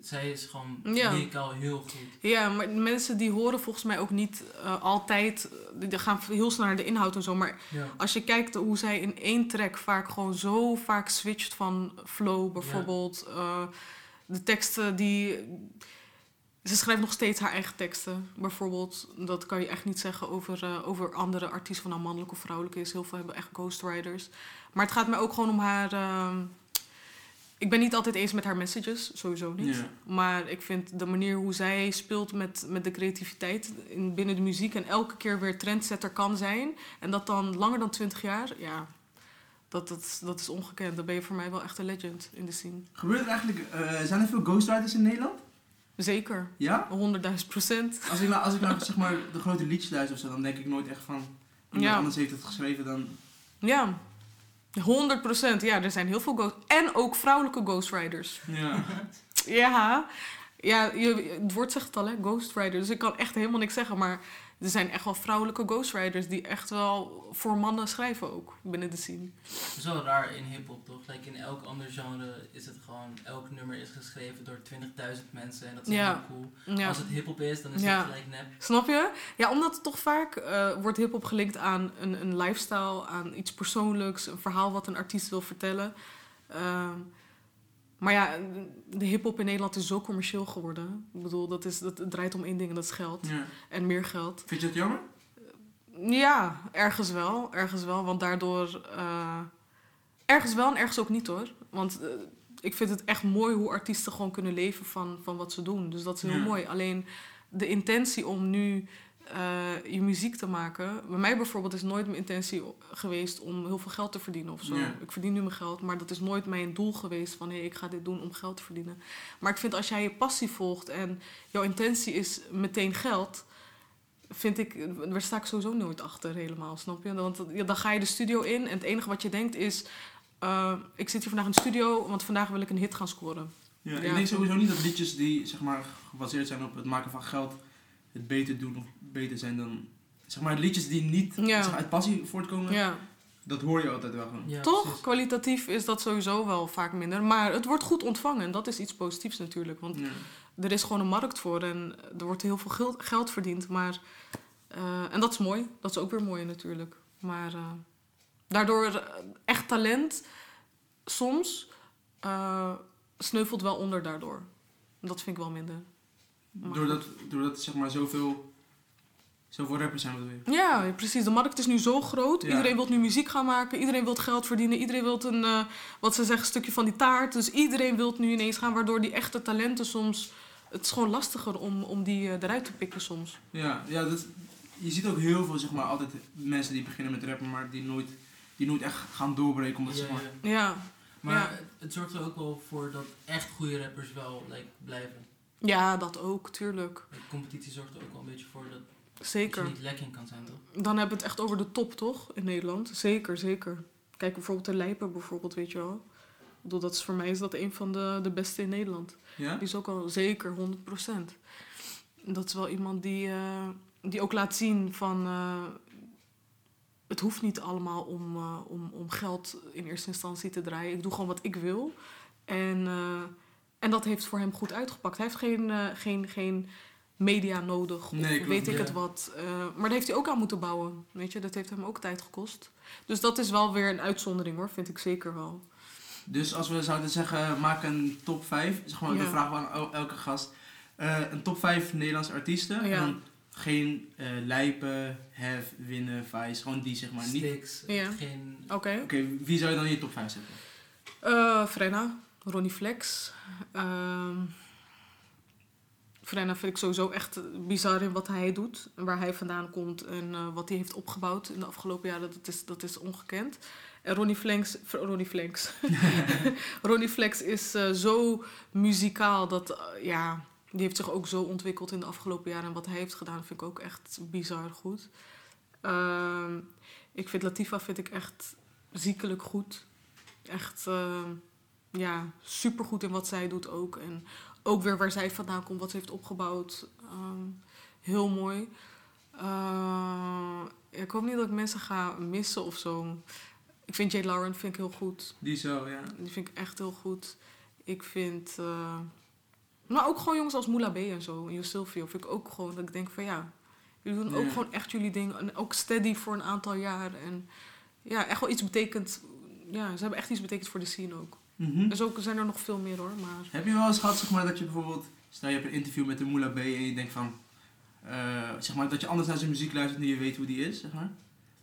Zij is gewoon
Ja.
muzikaal heel goed.
Ja, maar mensen die horen volgens mij ook niet eh, altijd... Die die gaan heel snel naar de inhoud en zo. Maar
Ja.
als je kijkt hoe zij in één track vaak gewoon zo vaak switcht van flow bijvoorbeeld. eh, de teksten die... ze schrijft nog steeds haar eigen teksten. Bijvoorbeeld, dat kan je echt niet zeggen over, eh, over andere artiesten, van nou mannelijk of vrouwelijk is. Heel veel hebben echt ghostwriters. Maar het gaat mij ook gewoon om haar. Ik ben niet altijd eens met haar messages, sowieso niet. Maar ik vind de manier hoe zij speelt met, met de creativiteit in, binnen de muziek en elke keer weer trendsetter kan zijn. En dat dan langer dan 20 jaar, ja, dat, dat, dat is ongekend. Dan ben je voor mij wel echt een legend in de scene.
Gebeurt er eigenlijk, eh, zijn er veel ghostwriters in Nederland?
Zeker,
Ja?
100.000 procent.
Als ik, nou, als ik nou zeg maar de grote liedjes luister of zo, dan denk ik nooit echt van... Iemand
Ja.
anders heeft het geschreven dan...
Ja, 100 procent. Ja, er zijn heel veel ghost... En ook vrouwelijke ghostwriters.
Ja.
Ja, ja je, het woord zegt het al, hè, ghostwriter. Dus ik kan echt helemaal niks zeggen. Maar er zijn echt wel vrouwelijke ghostwriters... die echt wel voor mannen schrijven ook, binnen de scene.
Wel raar in hip-hop toch? Like in elk ander genre is het gewoon, elk nummer is geschreven door 20.000 mensen en dat is
Ja.
heel cool.
Ja.
Als het hip-hop is, dan is
Ja.
het gelijk nep.
Snap je? Ja, omdat het toch vaak eh, wordt hip-hop gelinkt aan een, een lifestyle, aan iets persoonlijks, een verhaal wat een artiest wil vertellen. Ehm, maar ja, de hip-hop in Nederland is zo commercieel geworden. Ik bedoel, dat, is, dat het draait om één ding en dat is geld.
ja.
En meer geld.
Vind je dat jammer?
Ja, ergens wel. Ergens wel, want daardoor... eh, ergens wel en ergens ook niet hoor. Want eh, ik vind het echt mooi hoe artiesten gewoon kunnen leven van, van wat ze doen. Dus dat is heel
Ja.
mooi. Alleen de intentie om nu eh, je muziek te maken... Bij mij bijvoorbeeld is nooit mijn intentie geweest om heel veel geld te verdienen of zo. Ik verdien nu mijn geld, maar dat is nooit mijn doel geweest van... hé, ik ga dit doen om geld te verdienen. Maar ik vind als jij je passie volgt en jouw intentie is meteen geld vind ik, daar sta ik sowieso nooit achter helemaal, snap je? Want ja, dan ga je de studio in en het enige wat je denkt is... eh, ik zit hier vandaag in de studio, want vandaag wil ik een hit gaan scoren.
Ja,
Ja.
Ik denk sowieso niet dat liedjes die zeg maar, gebaseerd zijn op het maken van geld... het beter doen of beter zijn dan... Zeg maar, liedjes die niet
Ja.
zeg maar, uit passie voortkomen,
Ja,
dat hoor je altijd wel gewoon.
Ja,
toch?
precies.
Kwalitatief is dat sowieso wel vaak minder. Maar het wordt goed ontvangen en dat is iets positiefs natuurlijk. Want
Ja.
er is gewoon een markt voor en er wordt heel veel geld, geld verdiend. Maar, eh, en dat is mooi. Dat is ook weer mooi natuurlijk. Maar eh, daardoor eh, echt talent soms eh, sneuvelt wel onder daardoor. Dat vind ik wel minder.
Doordat, doordat zeg maar zoveel, zoveel rappers zijn, bedoel je?
Ja, precies. De markt is nu zo groot.
Ja.
Iedereen wil nu muziek gaan maken. Iedereen wil geld verdienen. Iedereen wil een, eh, wat ze zeggen, stukje van die taart. Dus iedereen wil nu ineens gaan, waardoor die echte talenten soms... Het is gewoon lastiger om, om die eh, eruit te pikken soms.
Ja, ja dat, je ziet ook heel veel, zeg maar, altijd mensen die beginnen met rappen, maar die nooit, die nooit echt gaan doorbreken. Omdat,
Ja,
zeg maar,
ja.
Ja,
Maar
Ja.
het zorgt er ook wel voor dat echt goede rappers wel like, blijven.
Ja dat ook, tuurlijk.
De competitie zorgt er ook wel een beetje voor dat, dat
Zeker.
je niet lekking kan zijn, toch?
Dan hebben we het echt over de top, toch? In Nederland. Zeker, zeker. Kijk bijvoorbeeld de Lijpen, bijvoorbeeld, weet je wel. Dat is, voor mij is dat een van de, de beste in Nederland.
ja?
Die is ook al zeker 100%. Dat is wel iemand die, eh, die ook laat zien van... eh, het hoeft niet allemaal om, eh, om, om geld in eerste instantie te draaien. Ik doe gewoon wat ik wil. En, eh, en dat heeft voor hem goed uitgepakt. Hij heeft geen, eh, geen, geen media nodig of
Nee, klopt,
weet ik
ja.
het wat. Eh, maar daar heeft hij ook aan moeten bouwen. Weet je, dat heeft hem ook tijd gekost. Dus dat is wel weer een uitzondering hoor, vind ik zeker wel.
Dus als we zouden zeggen, maak een top 5, zeg maar,
Ja.
de vraag aan el- elke gast. Eh, een top 5 Nederlandse artiesten.
Ja.
En dan geen eh Lijpen, Hef, Winnen, Vice, gewoon die zeg maar niet. Oké,
Sticks,
Ja.
geen...
Oké.
wie zou je dan in je top 5 zetten?
Eh Frenna, Ronnie Flex. Ehm Frenna vind ik sowieso echt bizar in wat hij doet. Waar hij vandaan komt en eh, wat hij heeft opgebouwd in de afgelopen jaren. Dat is, dat is ongekend. En Ronnie Flex... Ronnie Flex. [laughs] Ronnie Flex is eh, zo muzikaal dat... eh, ja, die heeft zich ook zo ontwikkeld in de afgelopen jaren. En wat hij heeft gedaan vind ik ook echt bizar goed. Ehm, ik vind Latifa vind ik echt ziekelijk goed. Echt... ja, supergoed in wat zij doet ook. En ook weer waar zij vandaan komt, wat ze heeft opgebouwd. Ehm, heel mooi. Eh, ik hoop niet dat ik mensen ga missen of zo. Ik vind Jade Lauren vind ik heel goed.
Die zo, ja.
Die vind ik echt heel goed. Ik vind... maar ook gewoon jongens als Moula B en zo. En Silvio vind ik ook gewoon dat ik denk van ja... Jullie doen ook gewoon echt jullie ding. En ook steady voor een aantal jaar. En ja, echt wel iets betekend. Ja, ze hebben echt iets betekend voor de scene ook.
Mhm.
Dus ook zijn er nog veel meer hoor. Maar
Heb je wel eens gehad, zeg maar, dat je bijvoorbeeld stel je hebt een interview met de Moula B en je denkt van, eh, zeg maar, dat je anders naar zijn muziek luistert nu je weet hoe die is, zeg maar.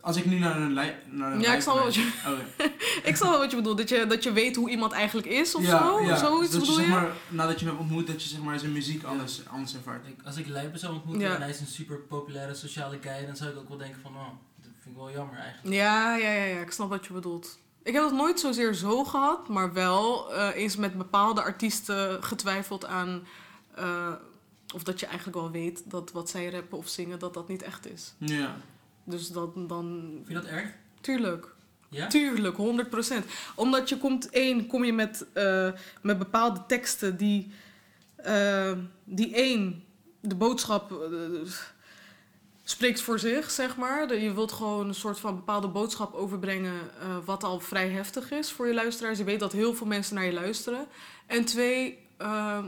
Als ik nu naar een een
Ja, ik
lijst
snap wel wat je,
luister- Oh, [laughs]
ik snap wel wat je bedoelt. Dat je, dat je weet hoe iemand eigenlijk is of
ja,
zo.
ja.
Zoiets
dat je,
bedoel
zeg
je?
maar, nadat je hem hebt ontmoet, dat je zeg maar, zijn muziek anders, anders ervaart.
Ik- als ik Lijpen zou ontmoeten
Ja.
en hij is een super populaire sociale guy, dan zou ik ook wel denken van, oh, dat vind ik wel jammer eigenlijk.
Ja, ja, ja, ja, ik snap wat je bedoelt. Ik heb het nooit zozeer zo gehad, maar wel eh, eens met bepaalde artiesten getwijfeld aan. eh, of dat je eigenlijk wel weet dat wat zij rappen of zingen, dat dat niet echt is.
Ja.
Dus dat, dan.
Vind je dat erg?
Tuurlijk.
Ja?
Tuurlijk, 100%. Omdat je komt, één, kom je met, eh, met bepaalde teksten die, die één, de boodschap spreekt voor zich, zeg maar. Je wilt gewoon een soort van bepaalde boodschap overbrengen, eh, wat al vrij heftig is voor je luisteraars. Je weet dat heel veel mensen naar je luisteren. En twee, eh,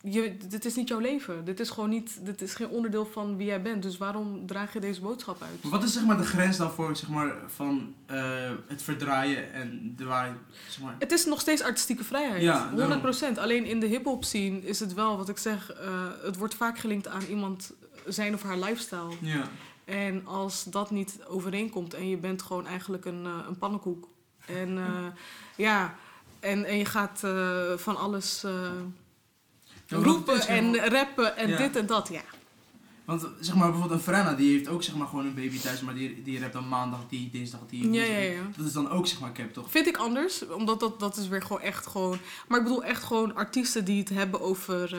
je, dit is niet jouw leven. Dit is gewoon niet, dit is geen onderdeel van wie jij bent. Dus waarom draag je deze boodschap uit?
Maar wat is zeg maar, de grens dan voor zeg maar, van eh, het verdraaien en de waarheid? Zeg maar.
Het is nog steeds artistieke vrijheid.
Ja,
100%. Alleen in de hip-hop scene is het wel wat ik zeg. eh, het wordt vaak gelinkt aan iemand zijn of haar lifestyle.
Ja.
En als dat niet overeenkomt en je bent gewoon eigenlijk een, eh, een pannenkoek. En eh, [laughs] ja, en, en je gaat eh, van alles
het
roepen en rappen en
Ja.
dit en dat. Ja,
Want zeg maar bijvoorbeeld een Frenna, die heeft ook zeg maar gewoon een baby thuis, maar die, die rapt dan maandag die, dinsdag die.
ja, ja. ja.
Dat is dan ook zeg maar cap toch?
Vind ik anders, omdat dat, dat is weer gewoon echt gewoon... Maar ik bedoel echt gewoon artiesten die het hebben over,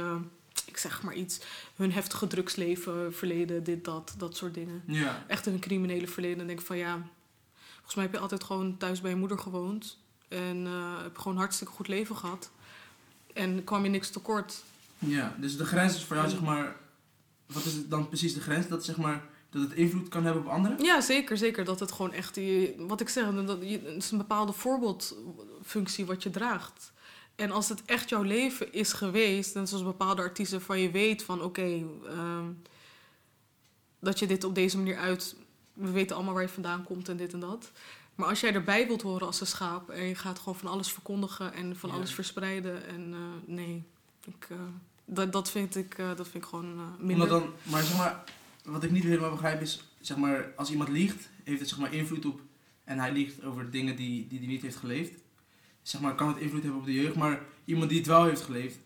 ik zeg maar iets... hun heftige drugsleven, verleden, dit, dat, dat soort dingen.
Ja.
Echt een criminele verleden. Dan denk ik van ja, volgens mij heb je altijd gewoon thuis bij je moeder gewoond. En eh, heb gewoon een hartstikke goed leven gehad. En kwam je niks tekort.
Ja, dus de grens is voor jou zeg maar, wat is het dan precies de grens? Dat zeg maar, dat het invloed kan hebben op anderen?
Ja, zeker, zeker. Dat het gewoon echt, die, wat ik zeg, dat, je- het is een bepaalde voorbeeldfunctie wat je draagt. En als het echt jouw leven is geweest, net zoals bepaalde artiesten van je weet van oké, ehm, dat je dit op deze manier uit, we weten allemaal waar je vandaan komt en dit en dat. Maar als jij erbij wilt horen als een schaap en je gaat gewoon van alles verkondigen en van
Ja.
alles verspreiden en eh, nee, ik, eh, dat, dat, vind ik, eh, dat vind ik gewoon minder.
Dan, maar zeg maar, wat ik niet helemaal begrijp is, zeg maar, als iemand liegt, heeft het zeg maar invloed op, en hij liegt over dingen die die hij niet heeft geleefd, zeg maar, kan het invloed hebben op de jeugd, maar iemand die het wel heeft geleefd,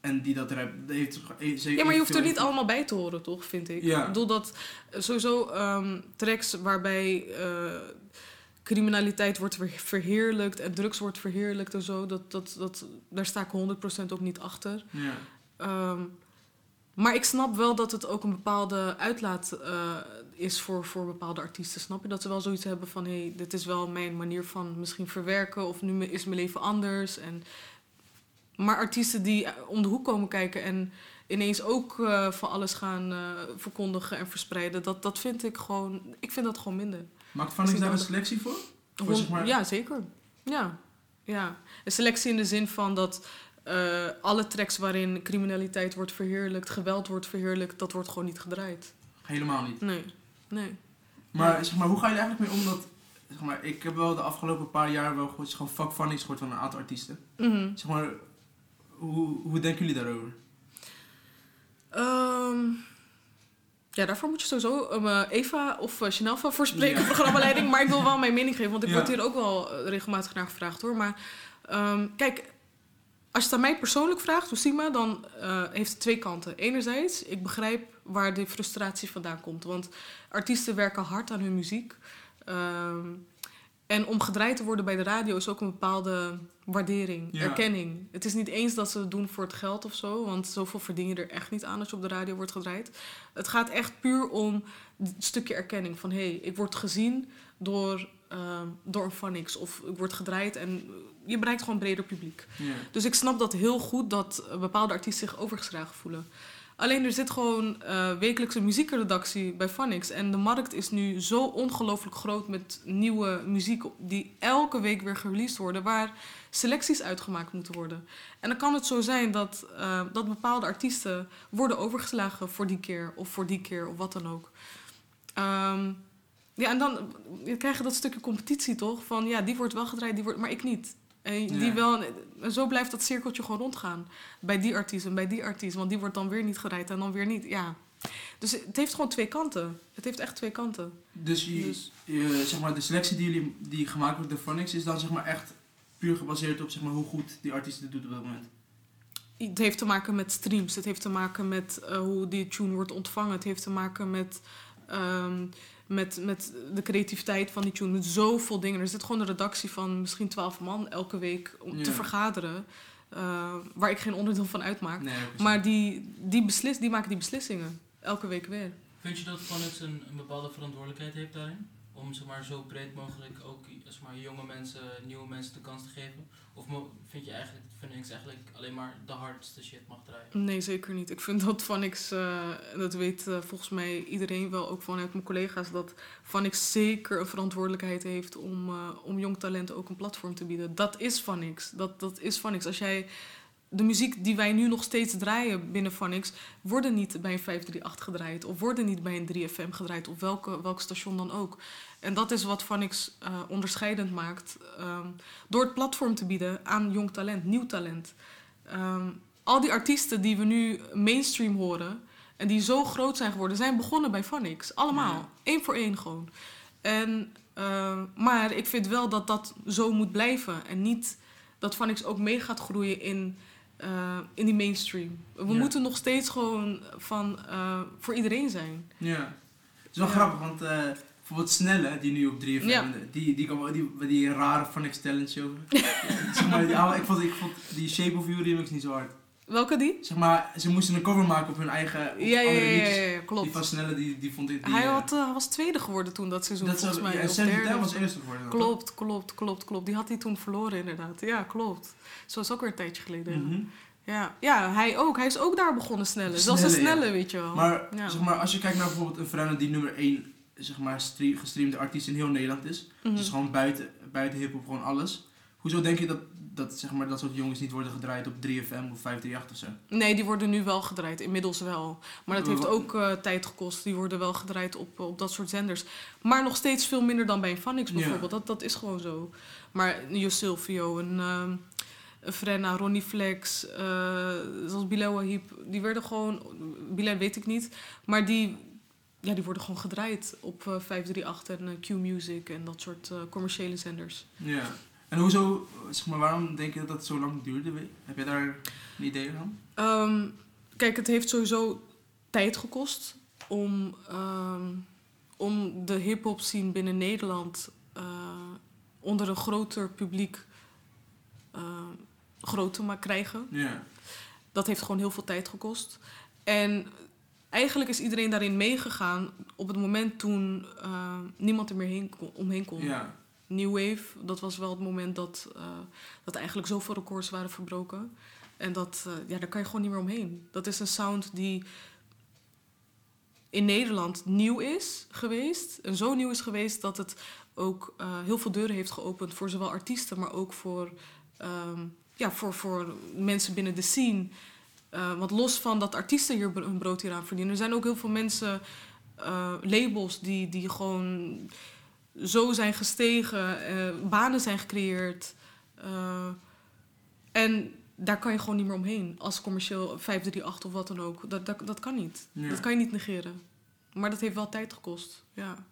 en die dat rapt, dat heeft zeker
Ja, maar je hoeft er niet allemaal bij te horen, toch, vind ik.
Ja.
Ik bedoel dat eh, sowieso ehm, tracks waarbij eh, criminaliteit wordt ver- verheerlijkt en drugs wordt verheerlijkt en zo, dat, dat, dat, daar sta ik 100% ook niet achter.
Ja.
Ehm, maar ik snap wel dat het ook een bepaalde uitlaat eh, is voor, voor bepaalde artiesten. Snap je? Dat ze wel zoiets hebben van... hé, hey, dit is wel mijn manier van misschien verwerken... of nu is mijn leven anders. En, maar artiesten die eh, om de hoek komen kijken... en ineens ook eh, van alles gaan eh, verkondigen en verspreiden... Dat, dat vind ik gewoon... Ik vind dat gewoon minder.
Maakt Van daar een selectie voor? Voor,
Hon-
zeg maar-
Ja, zeker. Ja. ja. Een selectie in de zin van dat alle tracks waarin criminaliteit wordt verheerlijkt, geweld wordt verheerlijkt, dat wordt gewoon niet gedraaid.
Helemaal niet.
Nee. Nee.
Maar zeg maar, hoe ga je er eigenlijk mee om dat... Zeg maar, ik heb wel de afgelopen paar jaar wel gewoon, gewoon fuck funnies gehoord van een aantal artiesten.
Mhm.
Zeg maar, hoe, hoe denken jullie daarover?
Ehm, ja, daarvoor moet je sowieso eh, Eva of uh, Chanel van voor spreken,
Ja.
programmaleiding. Maar ik wil wel mijn mening geven, want ik
Ja.
word hier ook wel eh, regelmatig naar gevraagd hoor. Maar ehm, kijk, als je het aan mij persoonlijk vraagt, Oesima, dan eh, heeft het twee kanten. Enerzijds, ik begrijp waar de frustratie vandaan komt. Want artiesten werken hard aan hun muziek. Ehm, en om gedraaid te worden bij de radio is ook een bepaalde waardering,
Ja.
erkenning. Het is niet eens dat ze het doen voor het geld of zo, want zoveel verdien je er echt niet aan als je op de radio wordt gedraaid. Het gaat echt puur om een stukje erkenning van hé, hey, ik word gezien door, ehm, door een Phonics of ik word gedraaid en je bereikt gewoon een breder publiek.
Ja.
Dus ik snap dat heel goed dat bepaalde artiesten zich overgeslagen voelen. Alleen er zit gewoon eh wekelijks een muziekredactie bij Phonics. En de markt is nu zo ongelooflijk groot met nieuwe muziek die elke week weer gereleased worden, waar selecties uitgemaakt moeten worden. En dan kan het zo zijn dat, eh, dat bepaalde artiesten worden overgeslagen voor die keer of voor die keer of wat dan ook. Ehm, ja, en dan krijg je dat stukje competitie toch? Van ja, die wordt wel gedraaid, die wordt, maar ik niet. En die wel, en zo blijft dat cirkeltje gewoon rondgaan. Bij die artiest en bij die artiest. Want die wordt dan weer niet gedraaid en dan weer niet. Ja. Dus het heeft gewoon twee kanten. Het heeft echt twee kanten.
Dus, je,
Dus-
je- zeg maar, de selectie die, jullie, die gemaakt wordt door Phonics is dan zeg maar echt puur gebaseerd op zeg maar, hoe goed die artiest het doet op dat moment.
Het heeft te maken met streams. Het heeft te maken met eh, hoe die tune wordt ontvangen. Het heeft te maken met, ehm, met, met de creativiteit van die tune. Met zoveel dingen. Er zit gewoon een redactie van misschien twaalf man elke week om te vergaderen. eh, waar ik geen onderdeel van uitmaak.
Nee.
Maar die, die, beslis, die maken die beslissingen. Elke week weer.
Vind je dat Phonics een, een bepaalde verantwoordelijkheid heeft daarin? Om zeg maar, zo breed mogelijk ook zeg maar, jonge mensen, nieuwe mensen de kans te geven? Of vind je eigenlijk Phonics eigenlijk alleen maar de hardste shit mag draaien?
Nee, zeker niet. Ik vind dat eh en dat weet eh, volgens mij iedereen wel, ook vanuit mijn collega's, dat Vanix zeker een verantwoordelijkheid heeft om, eh, om jong talent ook een platform te bieden. Dat is Vanix. Dat, dat is Vanix. Als jij de muziek die wij nu nog steeds draaien binnen Vanix, worden niet bij een 538 gedraaid of worden niet bij een 3FM gedraaid of welke, welk station dan ook. En dat is wat Vanix eh onderscheidend maakt ehm, door het platform te bieden aan jong talent, nieuw talent. Ehm, al die artiesten die we nu mainstream horen en die zo groot zijn geworden, zijn begonnen bij Phonics. Allemaal.
Ja.
Eén voor één gewoon. En, ehm, maar ik vind wel dat dat zo moet blijven. En niet dat Phonics ook mee gaat groeien in, eh, in die mainstream. We
Ja.
moeten nog steeds gewoon van, eh, voor iedereen zijn.
Ja. Het is wel
Ja.
grappig, want bijvoorbeeld Snelle, die nu op 3FM,
Ja.
die, die, kwam- die, die, rare Phonics talent show. [laughs] zeg maar, die, oude- ik, vond, ik vond die Shape of You remix niet zo hard.
Welke die?
Zeg maar, ze moesten een cover maken op hun eigen op
Ja, ja,
andere
ja, ja,
Die
klopt.
van Snelle, die, die vond ik... Die,
Hij
eh,
had, eh, was tweede geworden toen dat seizoen,
dat
volgens mij.
ja, Sam was eerste geworden.
Klopt, klopt, klopt, klopt. Die had hij toen verloren inderdaad. Ja, klopt. Zo is ook weer een tijdje geleden.
Mhm.
Ja, ja hij ook. Hij is ook daar begonnen snelle. Zelfs een
Snelle,
weet je wel.
Maar, zeg maar als je kijkt naar bijvoorbeeld een Frenna die nummer 1 zeg maar, stre- gestreamde artiest in heel Nederland is.
Mhm.
Dus gewoon buiten, buiten hiphop gewoon alles. Hoezo denk je dat, dat, zeg maar, dat soort jongens niet worden gedraaid op 3FM of 538 of zo?
Nee, die worden nu wel gedraaid. Inmiddels wel. Maar dat heeft ook eh, tijd gekost. Die worden wel gedraaid op, op dat soort zenders. Maar nog steeds veel minder dan bij een Phonics
Ja.
bijvoorbeeld. Dat, dat is gewoon zo. Maar Jo Silvio, ehm een Frenna, Ronnie Flex, eh, zoals Bilal Wahib. Die werden gewoon... Bilal weet ik niet. Maar die, ja, die worden gewoon gedraaid op eh, 538 en eh, Q-Music en dat soort eh, commerciële zenders.
Ja. En hoezo, zeg maar, waarom denk je dat het zo lang duurde? Heb je daar een idee van?
Ehm, kijk, het heeft sowieso tijd gekost om, ehm, om de hip-hop scene binnen Nederland eh, onder een groter publiek eh, groot te ma- krijgen.
Ja.
Dat heeft gewoon heel veel tijd gekost. En eigenlijk is iedereen daarin meegegaan op het moment toen eh, niemand er meer heen kon, omheen kon.
Ja.
New Wave, dat was wel het moment dat, eh, dat eigenlijk zoveel records waren verbroken. En dat, eh, ja, daar kan je gewoon niet meer omheen. Dat is een sound die in Nederland nieuw is geweest. En zo nieuw is geweest dat het ook heel veel deuren heeft geopend voor zowel artiesten, maar ook voor, ehm, ja, voor, voor mensen binnen de scene. Eh, want los van dat artiesten hier hun brood hier aan verdienen, er zijn ook heel veel mensen, eh, labels, die, die gewoon zo zijn gestegen, eh, banen zijn gecreëerd. en daar kan je gewoon niet meer omheen. Als commercieel 538 of wat dan ook. Dat, dat, dat kan niet.
Ja.
Dat kan je niet negeren. Maar dat heeft wel tijd gekost. Ja.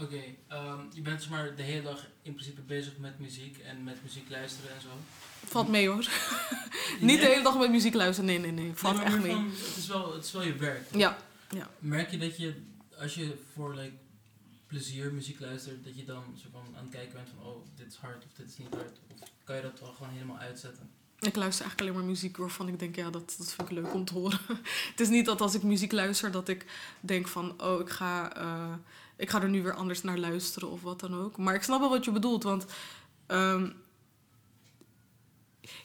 Oké, ehm, je bent zeg maar de hele dag in principe bezig met muziek en met muziek luisteren en zo.
Valt mee hoor. [laughs] niet de hele dag met muziek luisteren. Nee, nee, nee. Valt
Nee,
echt mee.
van, het, is wel, het is wel je werk.
Ja.
Merk je dat je, als je voor like, plezier muziek luistert, dat je dan zo van aan het kijken bent van, oh, dit is hard of dit is niet hard? Of kan je dat wel gewoon helemaal uitzetten?
Ik luister eigenlijk alleen maar muziek waarvan ik denk, ja, dat, dat vind ik leuk om te horen. [laughs] het is niet dat als ik muziek luister, dat ik denk van, oh, ik ga, eh, ik ga er nu weer anders naar luisteren of wat dan ook. Maar ik snap wel wat je bedoelt, want ehm,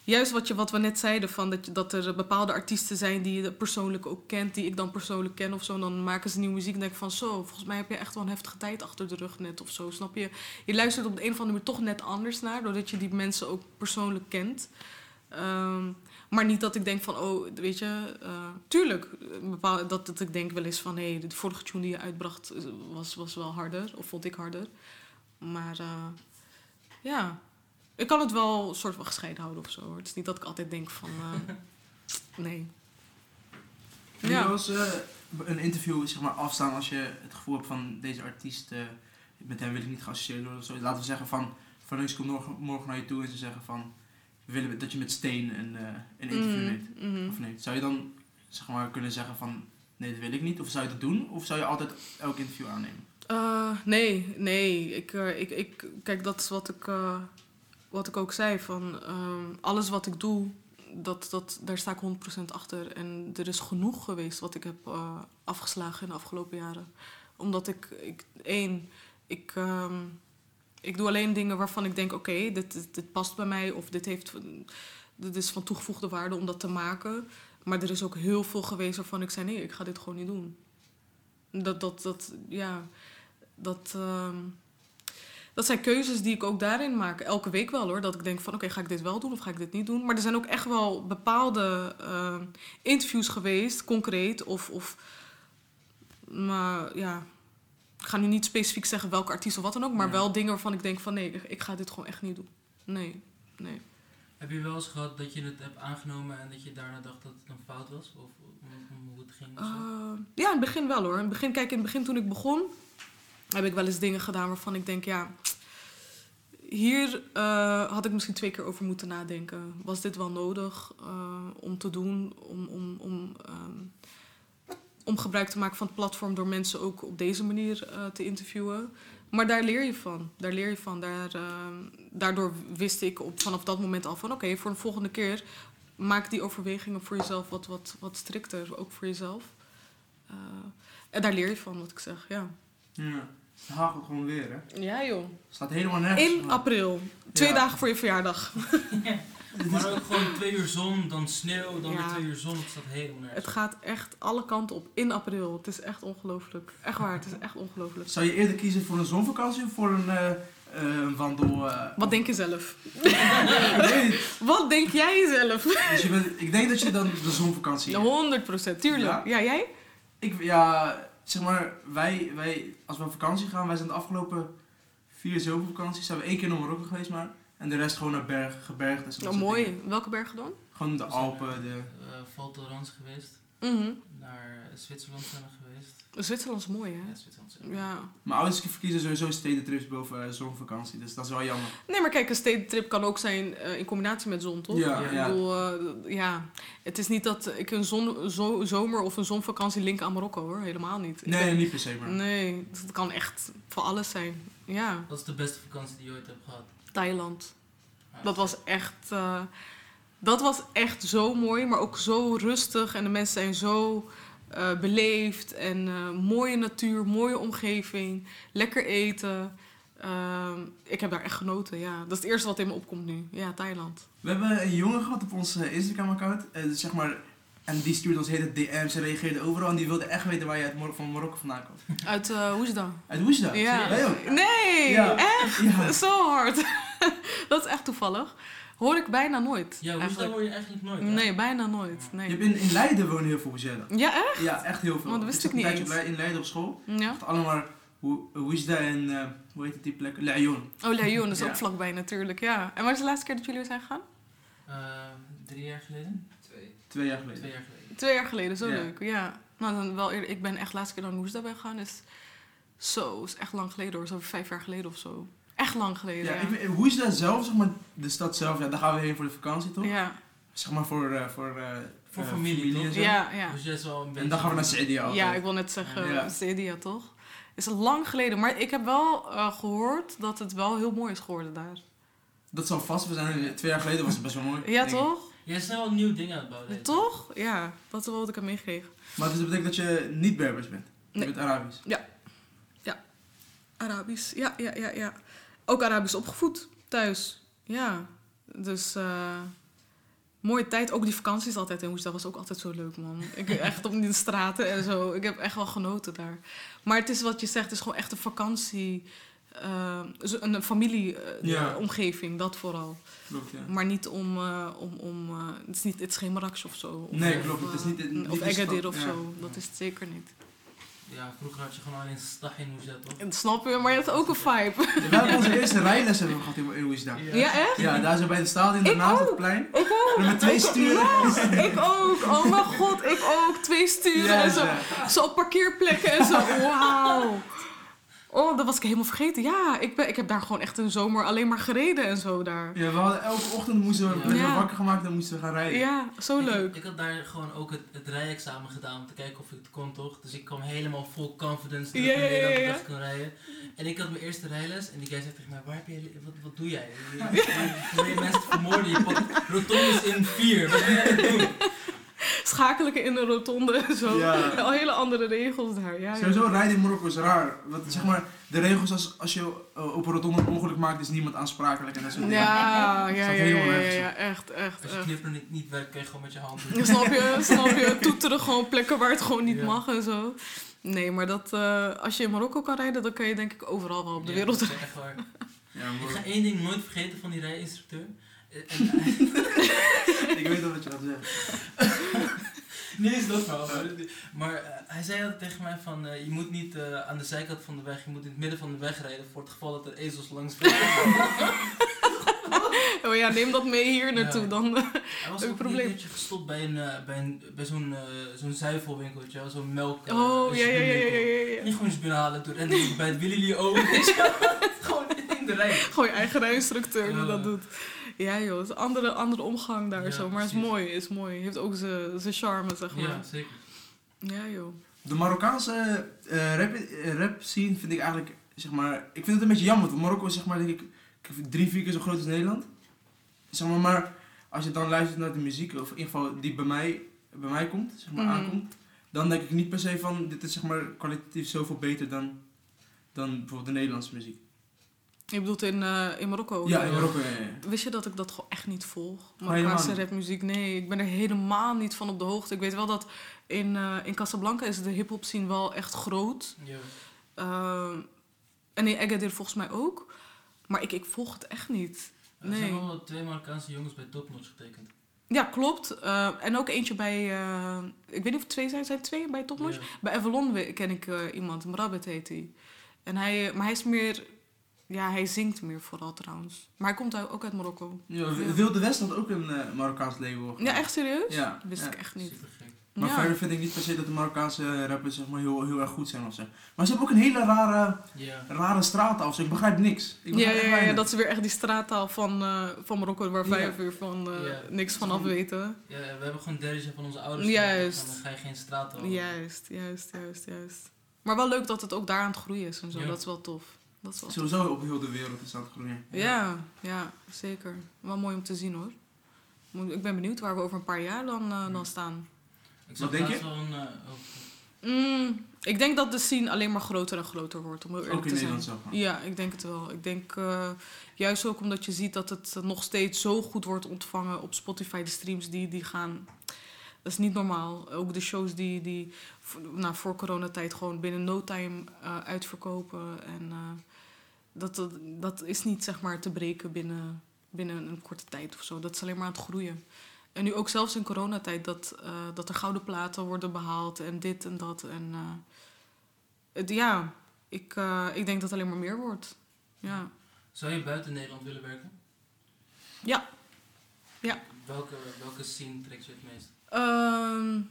juist wat, je, wat we net zeiden, van dat, dat er bepaalde artiesten zijn die je persoonlijk ook kent, die ik dan persoonlijk ken of zo, en dan maken ze nieuwe muziek en denk ik van, zo, volgens mij heb je echt wel een heftige tijd achter de rug net of zo, snap je? Je luistert op de een of andere manier toch net anders naar, doordat je die mensen ook persoonlijk kent. Ehm, maar niet dat ik denk van, oh, weet je, eh, tuurlijk, bepaal- dat, dat ik denk wel eens van, hé, hey, de vorige tune die je uitbracht eh, was, was wel harder, of vond ik harder. Maar eh, ja, Ik kan het wel een soort van gescheiden houden of zo. hoor. Het is niet dat ik altijd denk van... [laughs] nee. Ja.
wel eens eh, een interview zeg maar, afstaan als je het gevoel hebt van deze artiest, met hem wil ik niet geassocieerd worden of zo. Laten we zeggen van, van links komt morgen, morgen naar je toe en ze zeggen van, we willen dat je met Steen een, eh, een interview
Mhm,
neemt.
mhm.
Of neemt. Zou je dan zeg maar, kunnen zeggen van, nee dat wil ik niet? Of zou je dat doen? Of zou je altijd elk interview aannemen?
Eh, nee, nee. Ik, eh, ik, ik, kijk, dat is wat ik, wat ik ook zei. Van, ehm, alles wat ik doe, dat, dat, daar sta ik 100% achter. En er is genoeg geweest wat ik heb afgeslagen in de afgelopen jaren. Omdat ik, ik één, ik, ehm, ik doe alleen dingen waarvan ik denk... oké, dit, dit, past bij mij of dit, heeft, dit is van toegevoegde waarde om dat te maken. Maar er is ook heel veel geweest waarvan ik zei... nee, ik ga dit gewoon niet doen. Dat, dat, dat, ja... Dat, ehm, dat zijn keuzes die ik ook daarin maak. Elke week wel hoor. Dat ik denk van oké, ga ik dit wel doen of ga ik dit niet doen? Maar er zijn ook echt wel bepaalde ehm, interviews geweest, concreet. Of, of maar ja, ik ga nu niet specifiek zeggen welke artiest of wat dan ook. Maar
Ja.
wel dingen waarvan ik denk van nee, ik, ga dit gewoon echt niet doen. Nee, nee.
Heb je wel eens gehad dat je het hebt aangenomen en dat je daarna dacht dat het een fout was? Of hoe het ging? of zo?
Eh, ja, in het begin wel hoor. In het begin, kijk, in het begin toen ik begon, heb ik wel eens dingen gedaan waarvan ik denk, ja, hier eh, had ik misschien twee keer over moeten nadenken. Was dit wel nodig eh, om te doen, om, om, om, ehm, om gebruik te maken van het platform door mensen ook op deze manier eh, te interviewen? Maar daar leer je van. Daar leer je van. Daar, ehm, daardoor wist ik op, vanaf dat moment al van oké, voor de volgende keer maak die overwegingen voor jezelf wat, wat, wat strikter, ook voor jezelf. Eh, en daar leer je van, wat ik zeg, ja.
Ja. Het hagelt gewoon weer hè.
Ja joh.
Staat helemaal nergens.
In april, twee
Ja.
dagen voor je verjaardag. [laughs] [laughs]
Maar ook gewoon twee uur zon, dan sneeuw, dan
Ja.
weer twee uur zon. Het staat helemaal nergens.
Het gaat echt alle kanten op in april. Het is echt ongelooflijk. Echt waar, het is echt ongelooflijk.
Zou je eerder kiezen voor een zonvakantie of voor een, eh, eh, een wandel? eh,
Wat denk je zelf? [laughs] Wat denk jij zelf?
Dus je bent, ik denk dat je dan de zonvakantie...
100 procent, tuurlijk.
Ja?
Ja, jij?
Ik, ja, zeg maar, wij, wij, als we op vakantie gaan, wij zijn de afgelopen vier zomervakanties, zijn we één keer naar Marokko geweest maar. En de rest gewoon naar berg, gebergte. en dat
Oh, mooi.
dingen.
Welke bergen dan?
Gewoon de Alpen, de...
eh, Val Thorens geweest.
Mhm.
Naar Zwitserland zijn we geweest.
Zwitserland is mooi,
Ja,
hè?
Zwitserland. is
Ja.
Mijn ouders verkiezen sowieso stedentrips boven uh, zonvakantie, dus dat is wel jammer.
Nee, maar kijk, een stedentrip kan ook zijn eh, in combinatie met zon, toch?
Ja,
Ik
ja.
bedoel, eh, ja. Het is niet dat ik een zon, zo, zomer of een zonvakantie link aan Marokko, hoor. Helemaal niet. Ik
Nee,
ben-
niet per se, maar...
Nee, het kan echt voor alles zijn. Ja,
Wat is de beste vakantie die je ooit hebt gehad?
Thailand.
Ah,
Dat was echt... eh, dat was echt zo mooi, maar ook zo rustig. En de mensen zijn zo eh, beleefd. En eh, mooie natuur, mooie omgeving. Lekker eten. Ehm, ik heb daar echt genoten, ja. Dat is het eerste wat in me opkomt nu. Ja, Thailand.
We hebben een jongen gehad op ons eh, Instagram-account, dus zeg maar... En die stuurde ons hele DM's en reageerde overal en die wilde echt weten waar je uit van Marokko vandaan komt.
Uit, hoe is het dan?
Uit Woesda?
Ja.
Wij ook.
Nee,
Ja.
echt?
Ja.
Zo hard. [laughs] dat is echt toevallig. Hoor ik bijna nooit.
Ja, hoe
eigenlijk.
hoor je eigenlijk nooit. hè?
Nee, bijna nooit.
Je
Nee.
hebt in, in Leiden wonen heel veel Woesjellen.
Ja, echt?
Ja, echt heel veel.
Oh, dat wist ik niet eens.
in Leiden op school.
Ja.
Echt allemaal Woesda en, eh, hoe heet het die plek? Lyon.
Oh, Leon is [laughs]
Ja.
ook vlakbay natuurlijk, ja. En waar is de laatste keer dat jullie zijn gegaan?
Eh, drie jaar geleden?
Twee.
Twee jaar geleden.
Twee jaar geleden.
Twee jaar geleden, zo
Ja.
leuk. Ja. Nou, dan wel eerder, ik ben echt de laatste keer naar Noesda ben gegaan. Is zo, is echt lang geleden hoor. Zo vijf jaar geleden of zo. Echt lang geleden,
Ja,
ja.
ik weet- Woesda zelf, zeg maar, de stad zelf, ja, daar gaan we heen voor de vakantie toch?
Ja,
Zeg maar voor, eh, voor, eh,
Voor
eh,
familie,
en
toch?
zo.
ja, ja.
Dus jij is wel een beetje...
En dan gaan we naar altijd.
Ja, ik wil net zeggen,
Ja.
Toch? Is lang geleden. Maar ik heb wel eh, gehoord dat het wel heel mooi is geworden daar.
Dat zal vast, we zijn er- twee jaar geleden was het best wel mooi.
Ja,
denk ik.
toch?
Jij is wel nieuwe dingen aan het bouwen. deze.
Toch? Ja, dat is wel wat ik heb meegekregen.
Maar dus dat betekent dat je niet Berbers bent. Je
Nee.
bent Arabisch.
Arabisch, ja, ja, ja, ja. Ook Arabisch opgevoed thuis. Ja, dus eh, mooie tijd. Ook die vakanties altijd in Woensdag was ook altijd zo leuk, man. Ik [laughs] echt op de straten en zo. Ik heb echt wel genoten daar. Maar het is wat je zegt, het is gewoon echt een vakantie. eh, een familieomgeving,
Ja.
omgeving, dat vooral.
Klopt, ja.
Maar niet om... eh, om, om eh, het, is niet, het is geen Marrakesh of zo. Of,
Nee,
of,
klopt. Het is niet-
eh,
niet
of Agadir of
ja.
zo. Dat is het zeker niet.
Ja, vroeger had je gewoon alleen Stahin Oezet, toch?
En snap je, maar je hebt ook een vibe.
We hebben onze eerste rijles hebben we gehad in in Oesda.
Ja, echt?
Ja, daar zo bij de stadion, daarnaast
ook.
het plein.
Ik ook.
En met twee
Ik-
sturen.
Ja, ik ook. Oh mijn god, ik ook. Twee sturen
Ja,
en zo.
ja.
Zo op parkeerplekken en zo. [laughs] Wauw. Oh, dat was ik helemaal vergeten. Ja, ik, ben, ik heb daar gewoon echt een zomer alleen maar gereden en zo daar.
Ja, we hadden elke ochtend moesten we, werden we
Ja.
wakker gemaakt en moesten we gaan rijden.
Ja, zo
Ik-
leuk.
Ik, had daar gewoon ook het, het rijexamen gedaan om te kijken of ik het kon, toch? Dus ik kwam helemaal vol confidence terug
Ja,
dat ik kon rijden. En ik had mijn eerste rijles en die guy zei tegen mij, waar heb je, wat, wat doe jij? Je, je, je mensen vermoorden, je pakt rotondes in vier, wat ben jij aan het doen? [laughs]
Schakelen in de rotonde en [laughs] zo.
Ja.
Al hele andere regels daar. Ja, ja.
Sowieso rijden in Marokko is raar. Want zeg maar, de regels als, als je uh, op een rotonde een ongeluk maakt, is niemand aansprakelijk en dat soort dingen.
Ja, ja, ja, ja, echt, echt,
Als je knipper niet, niet werkt, kun je gewoon met je hand doen.
Ja, [laughs] Snap je? Snap je? Toeteren gewoon plekken waar het gewoon niet
Ja.
mag en zo. Nee, maar dat, eh, als je in Marokko kan rijden, dan kan je denk ik overal wel op de
Ja,
wereld
dat
rijden.
is echt waar.
Ja,
Ik ga één ding nooit vergeten van die rijinstructeur. [laughs]
Ik weet al wat je gaat zeggen. [laughs]
Nee, is dat wel. Maar, maar eh, hij zei altijd tegen mij van, eh, je moet niet eh, aan de zijkant van de weg, je moet in het midden van de weg rijden voor het geval dat er ezels langs vliegen. [laughs]
Oh ja, neem dat mee hier naartoe.
Ja.
Dan,
Hij was
Een
ook
probleem.
een gestopt bij, een, eh, bij, een, bij zo'n, zo'n zuivelwinkeltje, zo'n melk.
oh, ja, ja, ja, ja, ja, ja, ja.
gewoon eens binnenhalen door en bij het Willy wel. Gewoon in de rij.
Gewoon je eigen rijinstructeur die dat doet. Ja joh, het is een andere, andere omgang daar
Ja,
zo. Maar het is mooi, is mooi. Heeft ook zijn zijn charme, zeg maar.
Ja, zeker.
Ja joh.
De Marokkaanse eh, rap, eh, rap scene vind ik eigenlijk, zeg maar, ik vind het een beetje jammer. Want Marokko is zeg maar, denk ik, drie, vier keer zo groot als Nederland. Zeg maar, maar als je dan luistert naar de muziek, of in ieder geval die bij mij, bij mij komt, zeg maar,
Mhm.
aankomt, dan denk ik niet per se van, dit is zeg maar kwalitatief zoveel beter dan, dan bijvoorbeeld de Nederlandse muziek.
Je bedoelt in, eh, in Marokko?
ja,
Ja.
in Marokko, ja, ja.
Wist je dat ik dat gewoon echt niet volg? Marokkaanse rapmuziek? Nee, ik ben er helemaal niet van op de hoogte. Ik weet wel dat in, eh, in Casablanca is de hip-hop scene wel echt groot.
Ja.
Ehm, en in Agadir volgens mij ook. Maar ik, ik volg het echt niet.
Er
Nee.
zijn wel twee Marokkaanse jongens bij Topnotch getekend.
Ja, klopt. Eh, en ook eentje bij... eh, ik weet niet of het twee zijn. Zijn twee bij Topnotch?
Ja.
Bij Avalon ken ik eh, iemand. Mrabet heet hij. En hij... Maar hij is meer... Ja, hij zingt meer vooral trouwens. Maar hij komt uit- ook uit Marokko.
ja Wilde West had ook een eh, Marokkaans label.
Ja, echt serieus?
Ja.
Wist
ja.
ik echt niet.
Maar
ja.
verder vind ik niet per se dat de Marokkaanse rappers zeg maar, heel, heel erg goed zijn of zo. Maar ze hebben ook een hele rare, rare straattaal of zo. Ik begrijp niks. Ik
Ja,
begrijp
ja, ja, dat is weer echt die straattaal van, eh, van Marokko, waar wij
Ja.
weer van eh, niks van af weten.
ja, we hebben gewoon dertje van onze ouders.
Juist.
Dan ga je geen straat over.
Juist, juist, juist, juist. Maar wel leuk dat het ook daar aan het groeien is en zo.
Ja.
Dat is wel tof. Dat is wel tof.
Sowieso op heel de wereld is aan het groeien.
Ja, ja, zeker. Wel mooi om te zien hoor. Ik ben benieuwd waar we over een paar jaar dan, eh, dan staan.
Ik
Wat denk je?
wel een... eh, oh,
Mm, ik denk dat de scene alleen maar groter en groter wordt, om heel eerlijk
Ook in
te zijn.
Nederland zelf.
Ja, ik denk het wel. Ik denk eh, juist ook omdat je ziet dat het nog steeds zo goed wordt ontvangen op Spotify. De streams die, die gaan. Dat is niet normaal. Ook de shows die, die v- nou, voor coronatijd gewoon binnen no time eh, uitverkopen. En eh, dat, dat, dat is niet zeg maar te breken binnen, binnen een korte tijd of zo. Dat is alleen maar aan het groeien. En nu ook zelfs in coronatijd dat, eh, dat er gouden platen worden behaald en dit en dat. En eh, het, ja, ik, eh, ik denk dat het alleen maar meer wordt. Ja.
Zou je buiten Nederland willen werken?
Ja. Ja.
Welke, welke scene trekt je het meest?
Ehm,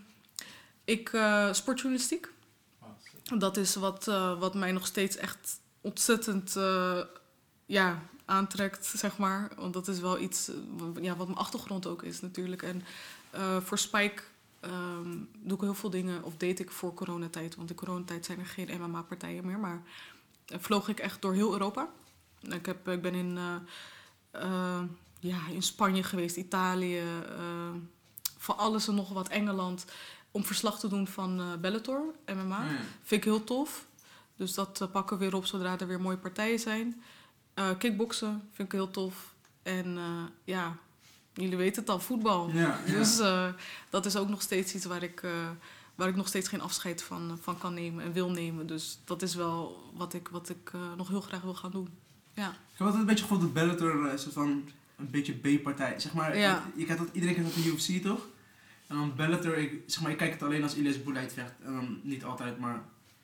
ik, sportjournalistiek.
Oh, sick.
Dat is wat, wat mij nog steeds echt ontzettend eh, ja, aantrekt, zeg maar. Want dat is wel iets eh, ja, wat mijn achtergrond ook is natuurlijk. En eh, voor Spike ehm, doe ik heel veel dingen, of deed ik voor coronatijd. Want in coronatijd zijn er geen MMA-partijen meer. Maar vloog ik echt door heel Europa. Ik, heb, ik ben in, ja, in Spanje geweest, Italië, van alles en nog wat, Engeland. Om verslag te doen van Bellator, MMA.
Ja.
Vind ik heel tof. Dus dat eh, pakken we weer op zodra er weer mooie partijen zijn. Eh kickboksen vind ik heel tof. En eh, ja, jullie weten het al, voetbal.
Ja, ja.
Dus dat is ook nog steeds iets waar ik, waar ik nog steeds geen afscheid van, van kan nemen en wil nemen. Dus dat is wel wat ik, wat ik nog heel graag wil gaan doen. Ja,
Ik heb altijd een beetje het gevoel dat Bellator soort van een beetje B-partij. Zeg maar,
Ja.
je kent dat, iedereen kent dat de UFC toch? En dan Bellator, ik, zeg maar, ik kijk het alleen als Elias Boulait vecht. En dan niet altijd, maar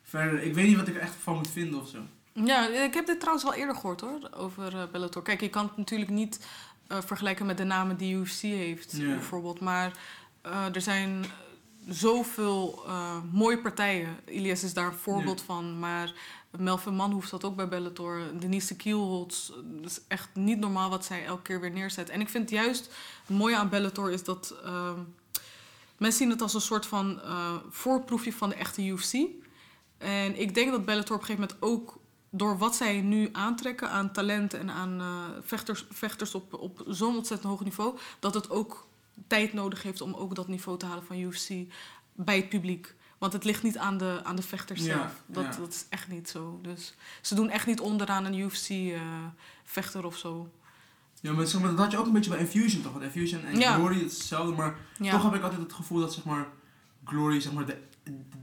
verder, ik weet niet wat ik er echt van moet vinden of zo.
Ja, ik heb dit trouwens wel eerder gehoord hoor, over eh, Bellator. Kijk, je kan het natuurlijk niet eh, vergelijken met de namen die UFC heeft, bijvoorbeeld. Maar eh, er zijn zoveel mooie partijen. Ilias is daar een voorbeeld van. Maar Melvin Manhoef zat ook bij Bellator. Denise Kielholtz. Het is echt niet normaal wat zij elke keer weer neerzet. En ik vind juist het mooie aan Bellator is dat... ehm, mensen zien het als een soort van voorproefje van de echte UFC. En ik denk dat Bellator op een gegeven moment ook door wat zij nu aantrekken aan talent en aan eh, vechters, vechters op, op zo'n ontzettend hoog niveau, dat het ook tijd nodig heeft om ook dat niveau te halen van UFC bij het publiek. Want het ligt niet aan de, aan de vechters
Ja,
zelf. Dat,
ja.
dat is echt niet zo. Dus ze doen echt niet onderaan een UFC-vechter of zo.
Ja, maar, zeg maar dat had je ook een beetje bij Infusion toch? Want Infusion en
Ja.
Glory hetzelfde, maar
Ja.
toch heb ik altijd het gevoel dat zeg maar Glory zeg maar de,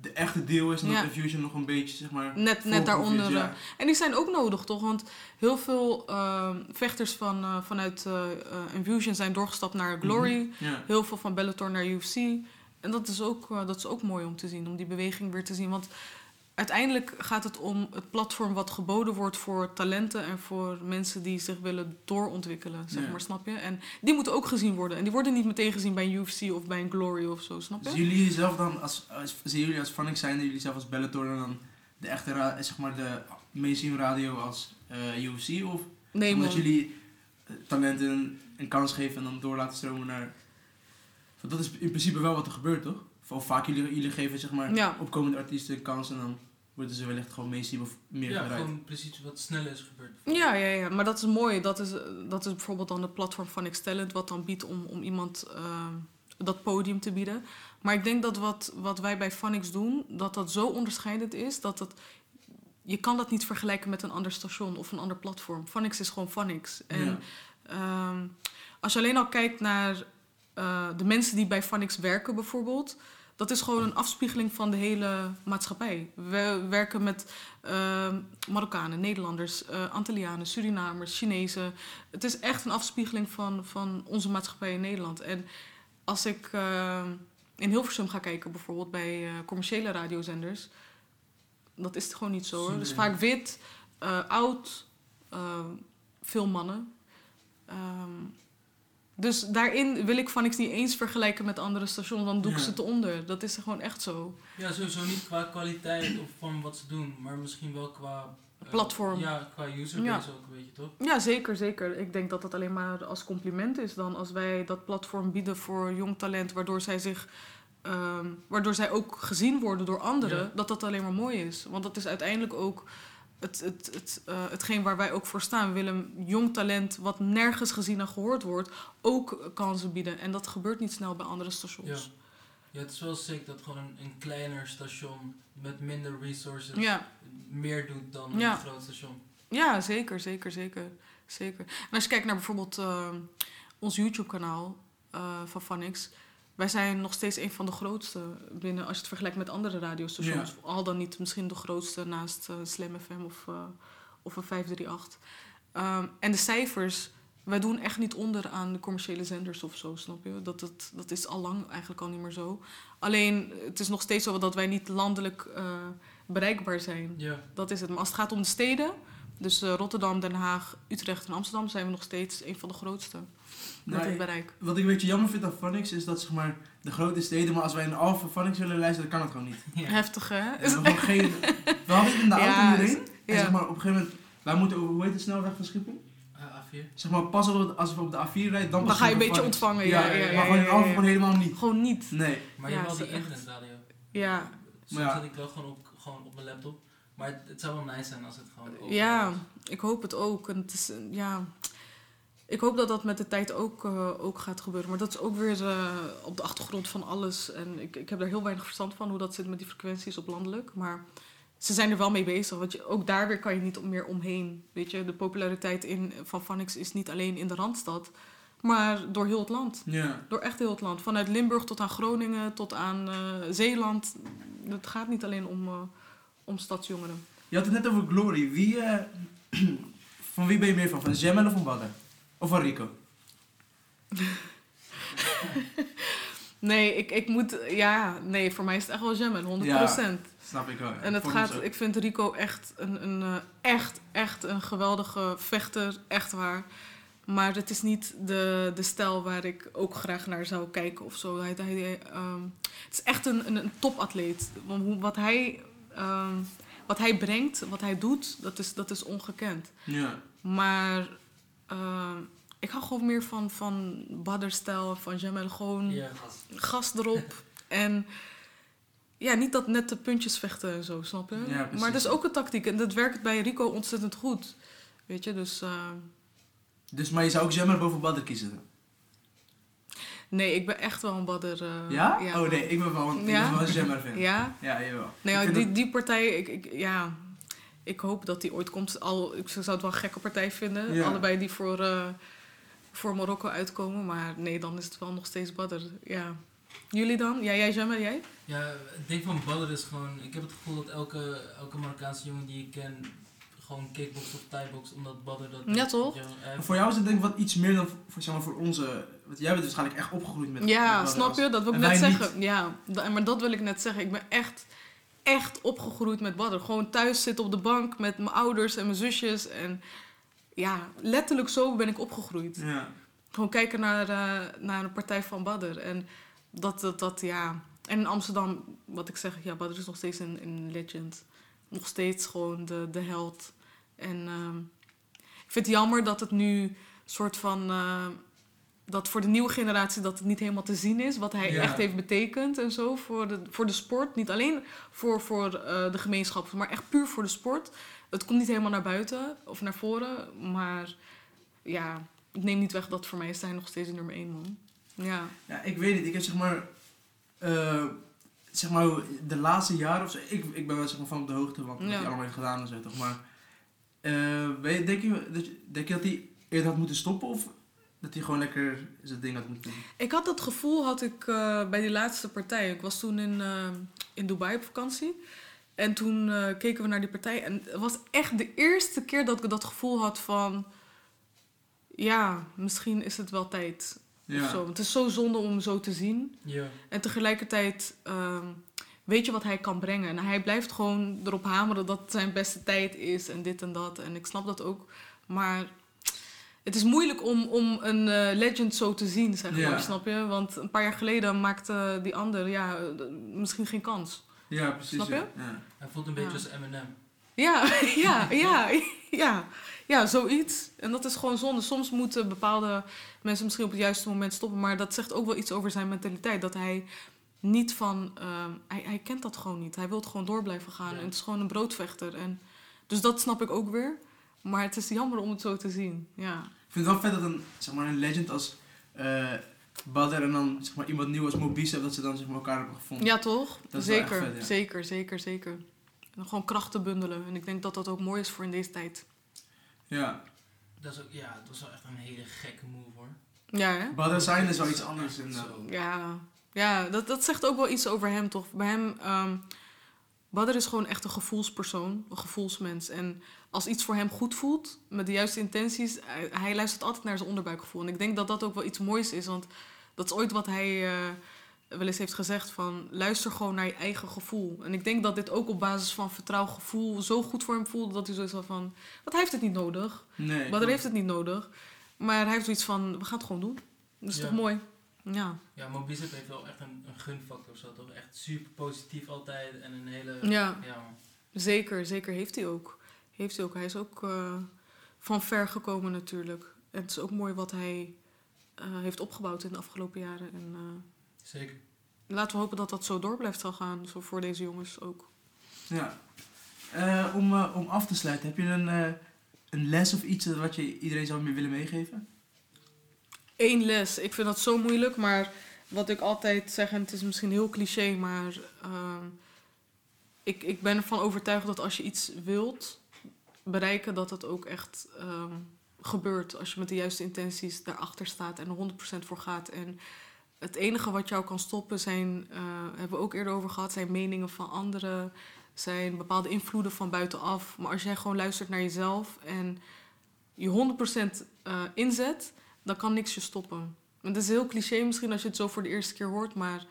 de echte deel is en dat Infusion nog een beetje zeg maar
Net, net
is,
daaronder. eh, En die zijn ook nodig, toch? Want heel veel ehm, vechters van, eh, vanuit eh, Infusion zijn doorgestapt naar Glory.
Mhm. Ja.
Heel veel van Bellator naar UFC. En dat is, ook, dat is ook mooi om te zien, om die beweging weer te zien. Want uiteindelijk gaat het om het platform wat geboden wordt voor talenten en voor mensen die zich willen doorontwikkelen, zeg
Ja.
maar, snap je? En die moeten ook gezien worden. En die worden niet meteen gezien bij een UFC of bij een Glory of zo, snap je?
Zien jullie zelf dan als, als zien jullie als Funny zijn jullie zelf als Bellator en dan de echte zeg maar de mainstream radio als eh, UFC of
Nee,
omdat
man.
jullie eh, talenten een kans geven en dan door laten stromen naar want dat is in principe wel wat er gebeurt toch? Of vaak jullie, jullie geven zeg maar
Ja.
opkomende artiesten een kans en dan worden ze wellicht gewoon mainstream of meer
Ja,
gedraaid.
gewoon precies wat sneller is gebeurd.
Ja, ja, ja, maar dat is mooi. Dat is, dat is bijvoorbeeld dan het platform van Talent wat dan biedt om, om iemand eh, dat podium te bieden. Maar ik denk dat wat, wat wij bij Funix doen, dat dat zo onderscheidend is, dat dat... Je kan dat niet vergelijken met een ander station of een ander platform. Funix is gewoon Funix. En
Ja.
Ehm, als je alleen al kijkt naar eh, de mensen die bij Funix werken bijvoorbeeld, dat is gewoon een afspiegeling van de hele maatschappij. We werken met ehm, Marokkanen, Nederlanders, eh Antillianen, Surinamers, Chinezen. Het is echt een afspiegeling van, van onze maatschappij in Nederland. En als ik eh, in Hilversum ga kijken, bijvoorbeeld bij eh, commerciële radiozenders, dat is het gewoon niet zo. Hoor. Dus
Nee.
vaak wit, eh, oud, eh, veel mannen. Ehm, dus daarin wil ik van niks niet eens vergelijken met andere stations, dan doe ik
Ja.
ze te onder. Dat is gewoon echt zo.
Ja, sowieso niet qua kwaliteit of van wat ze doen, maar misschien wel qua... eh,
Platform.
Ja, qua userbase ook, weet je toch?
Ja, zeker, zeker. Ik denk dat dat alleen maar als compliment is dan als wij dat platform bieden voor jong talent, waardoor zij zich. ehm, waardoor zij ook gezien worden door anderen,
Ja.
dat dat alleen maar mooi is. Want dat is uiteindelijk ook het, het, het, eh, hetgeen waar wij ook voor staan. We willen jong talent, wat nergens gezien en gehoord wordt, ook kansen bieden. En dat gebeurt niet snel bij andere stations.
Ja, het is wel sick dat gewoon een, een kleiner station met minder resources
Ja.
meer doet dan
Ja.
een groot station.
Ja, zeker, zeker, zeker. zeker. En als je kijkt naar bijvoorbeeld eh, ons YouTube-kanaal eh, van Funix. Wij zijn nog steeds een van de grootste binnen, als je het vergelijkt met andere radiostations. Al dan niet misschien de grootste naast eh, Slam FM of, eh, of een 538. Ehm, en de cijfers, wij doen echt niet onder aan de commerciële zenders of zo, snap je? Dat, dat, dat is al lang eigenlijk al niet meer zo. Alleen, het is nog steeds zo dat wij niet landelijk eh, bereikbaar zijn.
Ja,
Dat is het. Maar als het gaat om de steden, dus eh, Rotterdam, Den Haag, Utrecht en Amsterdam, zijn we nog steeds een van de grootste met
Nou,
het
ik-
bereik.
wat ik een beetje jammer vind aan Funix is dat zeg maar de grote steden, maar als wij een Alpha Funix willen luisteren, dan kan het gewoon niet.
ja.
Heftig, hè?
We, hebben gewoon geen, we hadden het in de auto
Ja,
hierheen. En
ja.
zeg maar op een gegeven moment, wij moeten over, hoe heet de snelweg van Schiphol?
Ah, A4.
Zeg maar pas op, als we op de A4 rijden, dan
ga je een beetje ontvangen,
Ja,
ja, ja,
maar gewoon in
ja.
gewoon helemaal niet.
Gewoon niet.
Nee.
Maar
Ja,
je hebt wel die
echt.
internetradio.
Ja,
Soms
Maar ja.
zet ik wel gewoon op, gewoon op mijn laptop. Maar het, het zou wel nice zijn als het gewoon
ja, ik hoop het ook. En het is, ja, ik hoop dat dat met de tijd ook, eh, ook gaat gebeuren. Maar dat is ook weer eh, op de achtergrond van alles. En ik, ik heb daar heel weinig verstand van hoe dat zit met die frequenties op landelijk. Maar ze zijn er wel mee bezig. Want je, ook daar weer kan je niet meer omheen. Weet je, de populariteit in, van Phonics is niet alleen in de Randstad. Maar door heel het land.
Ja.
Door echt heel het land. Vanuit Limburg tot aan Groningen, tot aan eh, Zeeland. Het gaat niet alleen om, eh, om stadsjongeren.
Je had het net over Glory. Wie, eh, [clears throat] van wie ben je meer van? Van Jemel of van Badder? Of van Rico? [laughs]
Nee, ik, ik moet... Ja, nee, voor mij is het echt wel Jammen, 100%.
Snap ik wel. ja.
En het gaat, ik vind Rico echt een, een eh, echt, echt een geweldige vechter, echt waar. Maar het is niet de, de stijl waar ik ook graag naar zou kijken of zo. Hij, hij, ehm, het is echt een, een, een topatleet. Wat hij, ehm, wat hij brengt, wat hij doet, dat is, dat is ongekend.
Ja.
Maar ehm, ik hou gewoon meer van, van Badr-stijl, van Jamel. Gewoon
Ja.
gas erop. [laughs] en ja, niet dat nette puntjes vechten en zo, snap je?
Ja,
maar dat is ook een tactiek. En dat werkt bij Rico ontzettend goed. Weet je, dus... eh,
Dus, maar je zou ook Jammer boven Badr kiezen?
Nee, ik ben echt wel een Badr. eh,
ja?
ja.
Oh nee, ik ben wel, ik
Ja?
ben wel een fan.
Ja?
Ja, jawel.
Nee,
Ik
ja,
vind
die, die partij, ik, ik, ja... Ik hoop dat die ooit komt. Al, ik zou het wel een gekke partij vinden.
Ja.
Allebei die voor, eh, voor Marokko uitkomen. Maar nee, dan is het wel nog steeds Badr. Ja. Jullie dan? Ja, jij, Jammer, jij?
Ja, het ding van Badr is gewoon, ik heb het gevoel dat elke, elke Marokkaanse jongen die ik ken gewoon kickboxt of thaiboxt, omdat Badr dat...
Ja, toch?
Ja,
voor jou is het denk ik wat iets meer dan voor, zeg maar, voor onze... Want jij bent waarschijnlijk echt opgegroeid met
Ja,
met
snap je? Dat wil ik
en
net zeggen. Ja, da- maar dat wil ik net zeggen. Ik ben echt, echt opgegroeid met Badr. Gewoon thuis zitten op de bank met mijn ouders en mijn zusjes. En ja, letterlijk zo ben ik opgegroeid.
Ja.
Gewoon kijken naar, eh, naar een partij van Badr. En dat, dat, dat, ja... En in Amsterdam, wat ik zeg, ja, Badr is nog steeds een, een legend. Nog steeds gewoon de, de held. En ehm, ik vind het jammer dat het nu soort van... eh, dat voor de nieuwe generatie dat het niet helemaal te zien is. Wat hij
Ja.
echt heeft betekend en zo voor de, voor de sport. Niet alleen voor, voor eh, de gemeenschap, maar echt puur voor de sport. Het komt niet helemaal naar buiten of naar voren. Maar ja, ik neem niet weg dat voor mij is hij nog steeds nummer één man. Ja.
ja, ik weet niet. Ik heb zeg maar... eh, zeg maar de laatste jaren of zo... Ik, ik ben wel zeg maar van op de hoogte van wat
Ja.
hij allemaal heeft gedaan en zo, toch? Maar... eh, denk, je, dat je, denk je dat hij eerder had moeten stoppen? Of dat hij gewoon lekker zijn ding had moeten doen?
Ik had dat gevoel had ik eh, bij die laatste partij. Ik was toen in, eh, in Dubai op vakantie. En toen eh, keken we naar die partij. En het was echt de eerste keer dat ik dat gevoel had van... Ja, misschien is het wel tijd. Of zo. Het is zo zonde om hem zo te zien.
ja.
En tegelijkertijd ehm, weet je wat hij kan brengen. En hij blijft gewoon erop hameren dat het zijn beste tijd is en dit en dat. En ik snap dat ook. Maar het is moeilijk om, om een eh, legend zo te zien, zeg
Ja.
maar. Snap je? Want een paar jaar geleden maakte die ander ja, misschien geen kans.
Ja, precies.
Snap je?
Ja. Ja.
Hij voelt een beetje
Ja.
als Eminem.
Ja, [laughs] ja, ja, ja. Ja, zoiets. En dat is gewoon zonde. Soms moeten bepaalde mensen misschien op het juiste moment stoppen. Maar dat zegt ook wel iets over zijn mentaliteit. Dat hij niet van... ehm, hij, hij kent dat gewoon niet. Hij wil gewoon door blijven gaan.
Ja.
En het is gewoon een broodvechter. En, dus dat snap ik ook weer. Maar het is jammer om het zo te zien. Ja,
Ik vind het wel vet dat een, zeg maar, een legend als eh Badr en dan zeg maar, iemand nieuw als Mobise, dat ze dan zeg maar, elkaar hebben gevonden.
ja toch?
Dat is wel echt
zeker,
vet, ja.
zeker, zeker, zeker. En gewoon krachten bundelen. En ik denk dat dat ook mooi is voor in deze tijd.
Ja.
Dat is ook, ja, het was wel echt een hele gekke move hoor.
Ja, hè?
Badr zijn is wel iets anders. En,
Zo.
Ja, ja dat, dat zegt ook wel iets over hem, toch? Bij hem, ehm Badr is gewoon echt een gevoelspersoon, een gevoelsmens. En als iets voor hem goed voelt, met de juiste intenties, hij, hij luistert altijd naar zijn onderbuikgevoel. En ik denk dat dat ook wel iets moois is, want dat is ooit wat hij eh, wel eens heeft gezegd van luister gewoon naar je eigen gevoel. En ik denk dat dit ook op basis van vertrouwd gevoel zo goed voor hem voelde dat hij zoiets had van, hij heeft het niet nodig.
nee.
Badr heeft het niet nodig, maar hij heeft zoiets van, we gaan het gewoon doen. Dat is
Ja.
toch mooi? Ja.
Ja, Mobizet heeft wel echt een, een gunfactor of zo, toch? Echt super positief altijd en een hele...
Ja. Zeker, zeker heeft hij ook. Heeft hij ook. Hij is ook eh, van ver gekomen natuurlijk. En het is ook mooi wat hij eh, heeft opgebouwd in de afgelopen jaren. En eh,
zeker.
laten we hopen dat dat zo door blijft zal gaan. Zo voor deze jongens ook.
Ja. Eh, om, om af te sluiten, heb je een, eh, een les of iets wat je iedereen zou willen meegeven?
Eén les. Ik vind dat zo moeilijk. Maar wat ik altijd zeg, en het is misschien heel cliché, maar ehm, ik, ik ben ervan overtuigd dat als je iets wilt bereiken, dat het ook echt ehm, gebeurt. Als je met de juiste intenties daarachter staat en er 100% voor gaat. En het enige wat jou kan stoppen zijn, eh, hebben we ook eerder over gehad, zijn meningen van anderen, zijn bepaalde invloeden van buitenaf. Maar als jij gewoon luistert naar jezelf en je 100% eh, inzet, dan kan niks je stoppen. En dat is heel cliché misschien als je het zo voor de eerste keer hoort, maar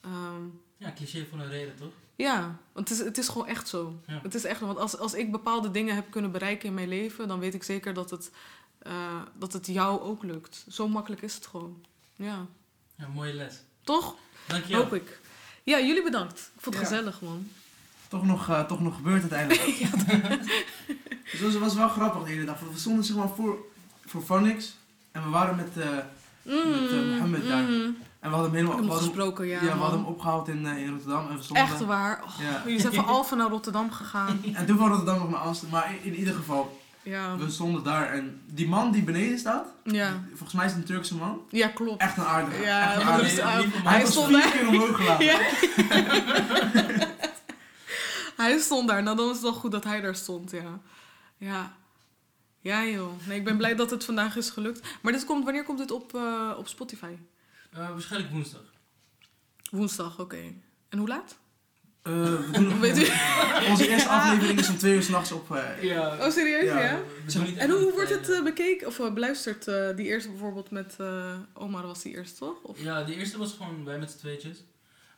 Ehm,
Ja, cliché voor een reden, toch?
ja, want het is, het is gewoon echt zo.
Ja.
Het is echt, want als, als ik bepaalde dingen heb kunnen bereiken in mijn leven, dan weet ik zeker dat het, eh, dat het jou ook lukt. Zo makkelijk is het gewoon. Ja.
Ja, mooie les.
Toch?
Dankjewel.
Hoop ik. Ja, jullie bedankt. Ik vond het
Ja.
gezellig, man.
Toch nog, eh, toch nog gebeurd uiteindelijk. [laughs] [laughs] dus dat was wel grappig de hele dag. We stonden zeg maar voor, voor Phonics. En we waren met... eh, Met, eh, Mohammed daar.
mm.
en we hadden hem helemaal... We
gesproken, ja.
ja, we
man.
hadden hem opgehaald in, eh, in Rotterdam. En we stonden
Echt waar. Oh,
Ja.
Jullie zijn van Alphen naar Rotterdam gegaan. [laughs]
En toen van Rotterdam nog naar Amsterdam. Maar in, in ieder geval,
Ja.
we stonden daar. En die man die beneden staat...
Ja,
Volgens mij is het een Turkse man.
ja klopt.
Echt een aardige.
Ja,
echt een aardige.
hij-
was
stond daar.
keer omhoog gelaten.
Ja. [laughs] hij stond daar. Nou, dan is het wel goed dat hij daar stond, ja. Ja. Ja, joh. Nee, ik ben blij dat het vandaag is gelukt. Maar dit komt, wanneer komt dit op, eh, op Spotify?
Eh, waarschijnlijk woensdag.
Woensdag, oké. En hoe laat?
Eh, we doen, [laughs]
Weet u?
Onze eerste [laughs] aflevering is om twee uur s'nachts op... eh,
Ja.
Oh, serieus, ja?
Ja.
We doen niet
En hoe wordt het eh, bekeken of beluisterd? eh, die eerste bijvoorbeeld met eh Omar was die eerste, toch? Of?
Ja, de eerste was gewoon wij met z'n tweetjes.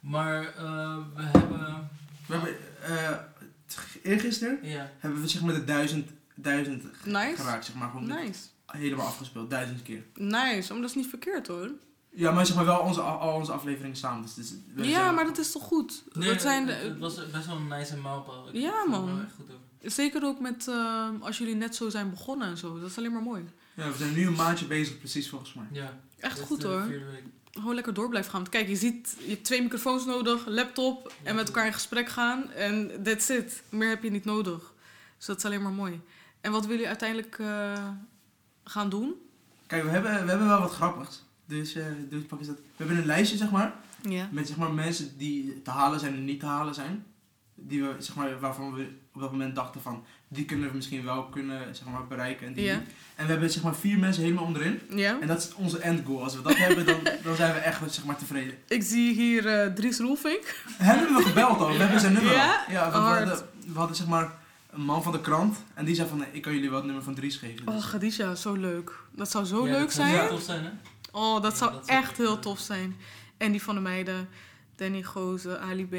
Maar eh, we hebben...
we hebben... eh eergisteren
Ja,
hebben we zeg maar de duizend, duizend
Nice.
geraakt. Zeg maar gewoon
Nice.
helemaal afgespeeld. Duizend keer.
Nice. Oh, maar dat is niet verkeerd, hoor.
Ja, maar zeg maar wel onze, al onze afleveringen samen. Dus, dus we
Ja,
zijn-
maar dat is toch goed?
nee,
dat zijn
het,
de,
het was best wel een nice mijlpaal. Ik
Ja, man.
wel echt goed over.
Zeker ook met eh, als jullie net zo zijn begonnen en zo. Dat is alleen maar mooi.
Ja, we zijn nu een maandje bezig, precies volgens mij.
Ja.
Echt goed
de
hoor. Gewoon lekker door blijven gaan. Want kijk, je ziet, je hebt twee microfoons nodig, laptop en met elkaar in gesprek gaan. En that's it. Meer heb je niet nodig. Dus dat is alleen maar mooi. En wat willen jullie uiteindelijk eh, gaan doen?
Kijk, we hebben, we hebben wel wat grappigs. Dus, dus pak eens dat. We hebben een lijstje, zeg maar.
Ja.
Met zeg maar mensen die te halen zijn en niet te halen zijn. Die we, zeg maar, waarvan we op dat moment dachten van, die kunnen we misschien wel kunnen zeg maar, bereiken en die
Ja.
En we hebben zeg maar vier mensen helemaal onderin.
Ja.
En dat is onze end goal. Als we dat [laughs] hebben, dan, dan zijn we echt zeg maar, tevreden.
Ik zie hier eh Dries Roelvink.
Hebben we gebeld al? We hebben zijn nummer [laughs]
Ja?
al. Ja, we, we
Hard.
hadden, we hadden zeg maar een man van de krant. En die zei van, nee, ik kan jullie wel het nummer van Dries geven.
Oh,
Dus-
Khadija, zo leuk. Dat zou zo
Ja,
leuk
dat zou
zijn.
tof zijn, hè?
Oh, dat
Ja,
zou
dat
echt heel
eh,
tof zijn. En die van de meiden. Danny Gozen, Ali B,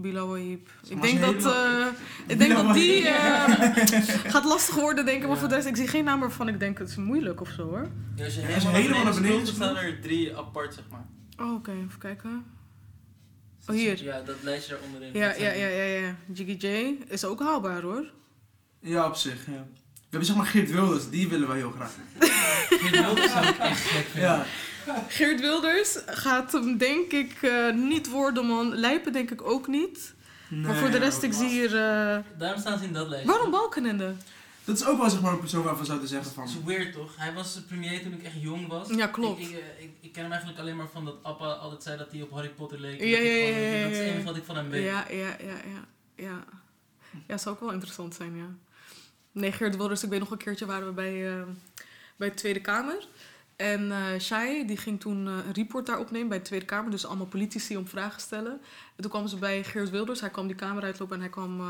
Bilal Wahib. Ik denk dat, eh, ik denk dat die eh, [laughs] gaat lastig worden, denk ik. Maar
Ja.
voor de rest, ik zie geen naam waarvan ik denk, het is moeilijk of zo hoor.
Ja, als je
Ja,
helemaal,
naar beneden
staan er drie apart, zeg maar.
Oh, oké, even kijken. Oh, hier.
Ja, dat lijstje daar onderin.
Ja, ja, ja, ja, ja. Jiggy J is ook haalbaar hoor.
Ja, op zich. Ja. We hebben zeg maar Geert Wilders, die willen wij heel graag. [laughs]
Geert Wilders zou ik echt gek vinden.
Ja.
Geert Wilders gaat hem denk ik eh, niet worden, man. Lijpen denk ik ook niet. maar voor de rest, ik zie hier... eh,
Daarom staan ze in dat lijstje.
waarom Balkenende?
Dat is ook wel zeg maar een persoon waarvan we zouden zeggen van...
Dat is weird toch? Hij was de premier toen ik echt jong was.
Ja, klopt.
Ik, ik, eh, ik, ik ken hem eigenlijk alleen maar van dat Appa altijd zei dat hij op Harry Potter leek.
Ja,
Dat ik
ja,
gewoon-
ja, ja,
Dat is het enige wat ik van hem weet.
Ja, ja, ja, ja. Ja, ja zou ook wel interessant zijn, ja. Nee, Geert Wilders, ik weet nog een keertje waren we bij, eh, bij de Tweede Kamer. En eh Shai, die ging toen eh, een report daar opnemen bij de Tweede Kamer. Dus allemaal politici om vragen stellen. En toen kwamen ze bij Geert Wilders. Hij kwam die kamer uitlopen en hij, kwam, eh,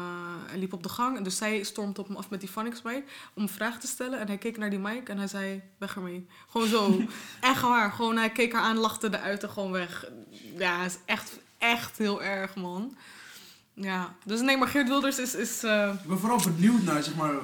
hij liep op de gang. En dus zij stormt op hem af met die bij om een vraag te stellen. En hij keek naar die mic en hij zei, weg ermee. Gewoon zo. [laughs] echt waar. Gewoon, hij keek haar aan, lachte eruit en gewoon weg. Ja, het is echt, echt heel erg, man. Ja, dus nee, maar Geert Wilders is... is eh,
Ik ben vooral benieuwd naar zeg maar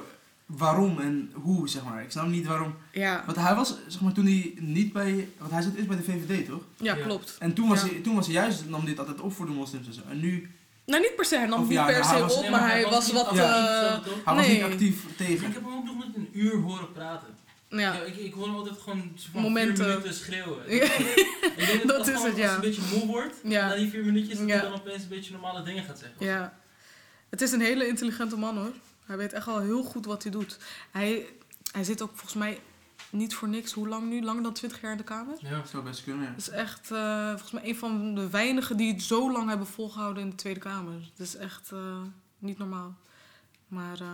waarom en hoe, zeg maar. Ik snap niet waarom.
ja,
Want hij was, zeg maar, toen hij niet bij... Want hij zit eerst bij de VVD, toch?
ja,
Ja.
klopt.
En toen was,
Ja.
hij, toen was hij juist, nam dit altijd op voor de moslims en zo. En nu,
Nou, niet per se. Hij nam
Of
niet
ja,
per se
was-
op,
Nee,
maar hij was wat...
actief,
eh,
toch?
hij was
Nee.
niet actief
Ik
tegen.
heb hem ook nog met een uur horen praten.
ja.
Ja, ik, ik hoor hem altijd gewoon van
Momenten.
vier minuten schreeuwen.
Ja.
Ik denk
Dat [laughs]
dat,
is het, ja.
Als hij een beetje moe wordt,
Ja.
na die vier minuutjes, dat hij dan opeens een beetje normale dingen gaat zeggen.
Ja. Het is een hele intelligente man hoor. Hij weet echt wel heel goed wat hij doet. Hij, hij zit ook volgens mij niet voor niks. Hoe lang nu? Langer dan 20 jaar in de Kamer?
Ja.
Dat zou best kunnen, ja.
Dat is echt eh, volgens mij een van de weinigen die het zo lang hebben volgehouden in de Tweede Kamer. Het is echt eh, niet normaal. Maar eh,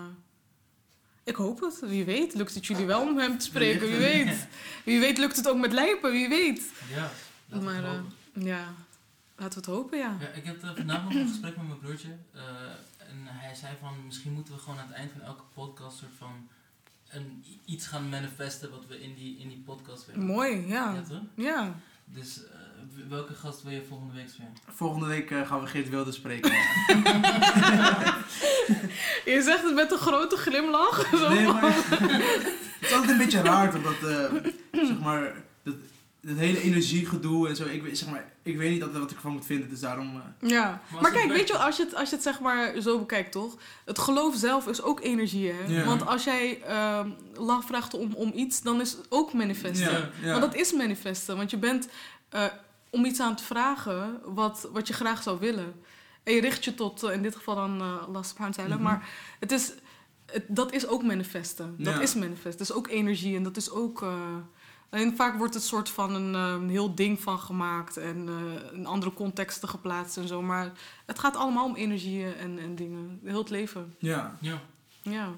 ik hoop het. Wie weet lukt het jullie wel om hem te spreken. Wie weet. Wie weet lukt het ook met Lijpen. Wie weet.
Ja, laten we
Maar
het
eh,
hopen.
ja, laten we het hopen ja.
Ja, ik heb vandaag nog een gesprek met mijn broertje. En hij zei van, misschien moeten we gewoon aan het eind van elke podcast soort van een, iets gaan manifesten wat we in die, in die podcast willen.
Mooi,
Ja,
ja.
toch?
Ja,
Dus eh, welke gast wil je volgende week spreken?
Volgende week eh, gaan we Geert Wilde spreken. [laughs]
Je zegt het met een grote glimlach. Zo
nee, maar... [laughs] het is altijd een beetje raar toch dat, eh, zeg maar, dat, dat hele energiegedoe en zo. Ik, weet- zeg maar, ik weet niet altijd wat ik ervan moet vinden, dus daarom... eh,
Ja, maar
het
kijk, weet je, wel, als je, het, als je het zeg maar zo bekijkt, toch? Het geloof zelf is ook energie, hè?
Ja.
Want als jij ehm lach vraagt om, om iets, dan is het ook manifesten.
ja, ja.
Want dat is manifesten, want je bent eh, om iets aan het vragen wat, wat je graag zou willen. En je richt je tot, eh, in dit geval dan uh, Allah subhanahu wa ta'ala, maar het is, het, dat is ook manifesten. Dat
Ja.
is manifest, dat is ook energie en dat is ook... Alleen vaak wordt het soort van een, eh, een heel ding van gemaakt en eh, in andere contexten geplaatst en zo. Maar het gaat allemaal om energieën en, en dingen. Heel het leven.
ja,
Ja.
Ja.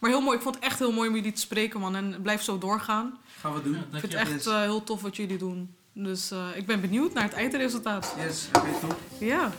Maar heel mooi. Ik vond het echt heel mooi om jullie te spreken, man. En blijf zo doorgaan.
gaan we doen.
Ja,
Ik vind het echt eh, heel tof wat jullie doen. Dus eh, ik ben benieuwd naar het eindresultaat.
Yes, oké, top.
Ja.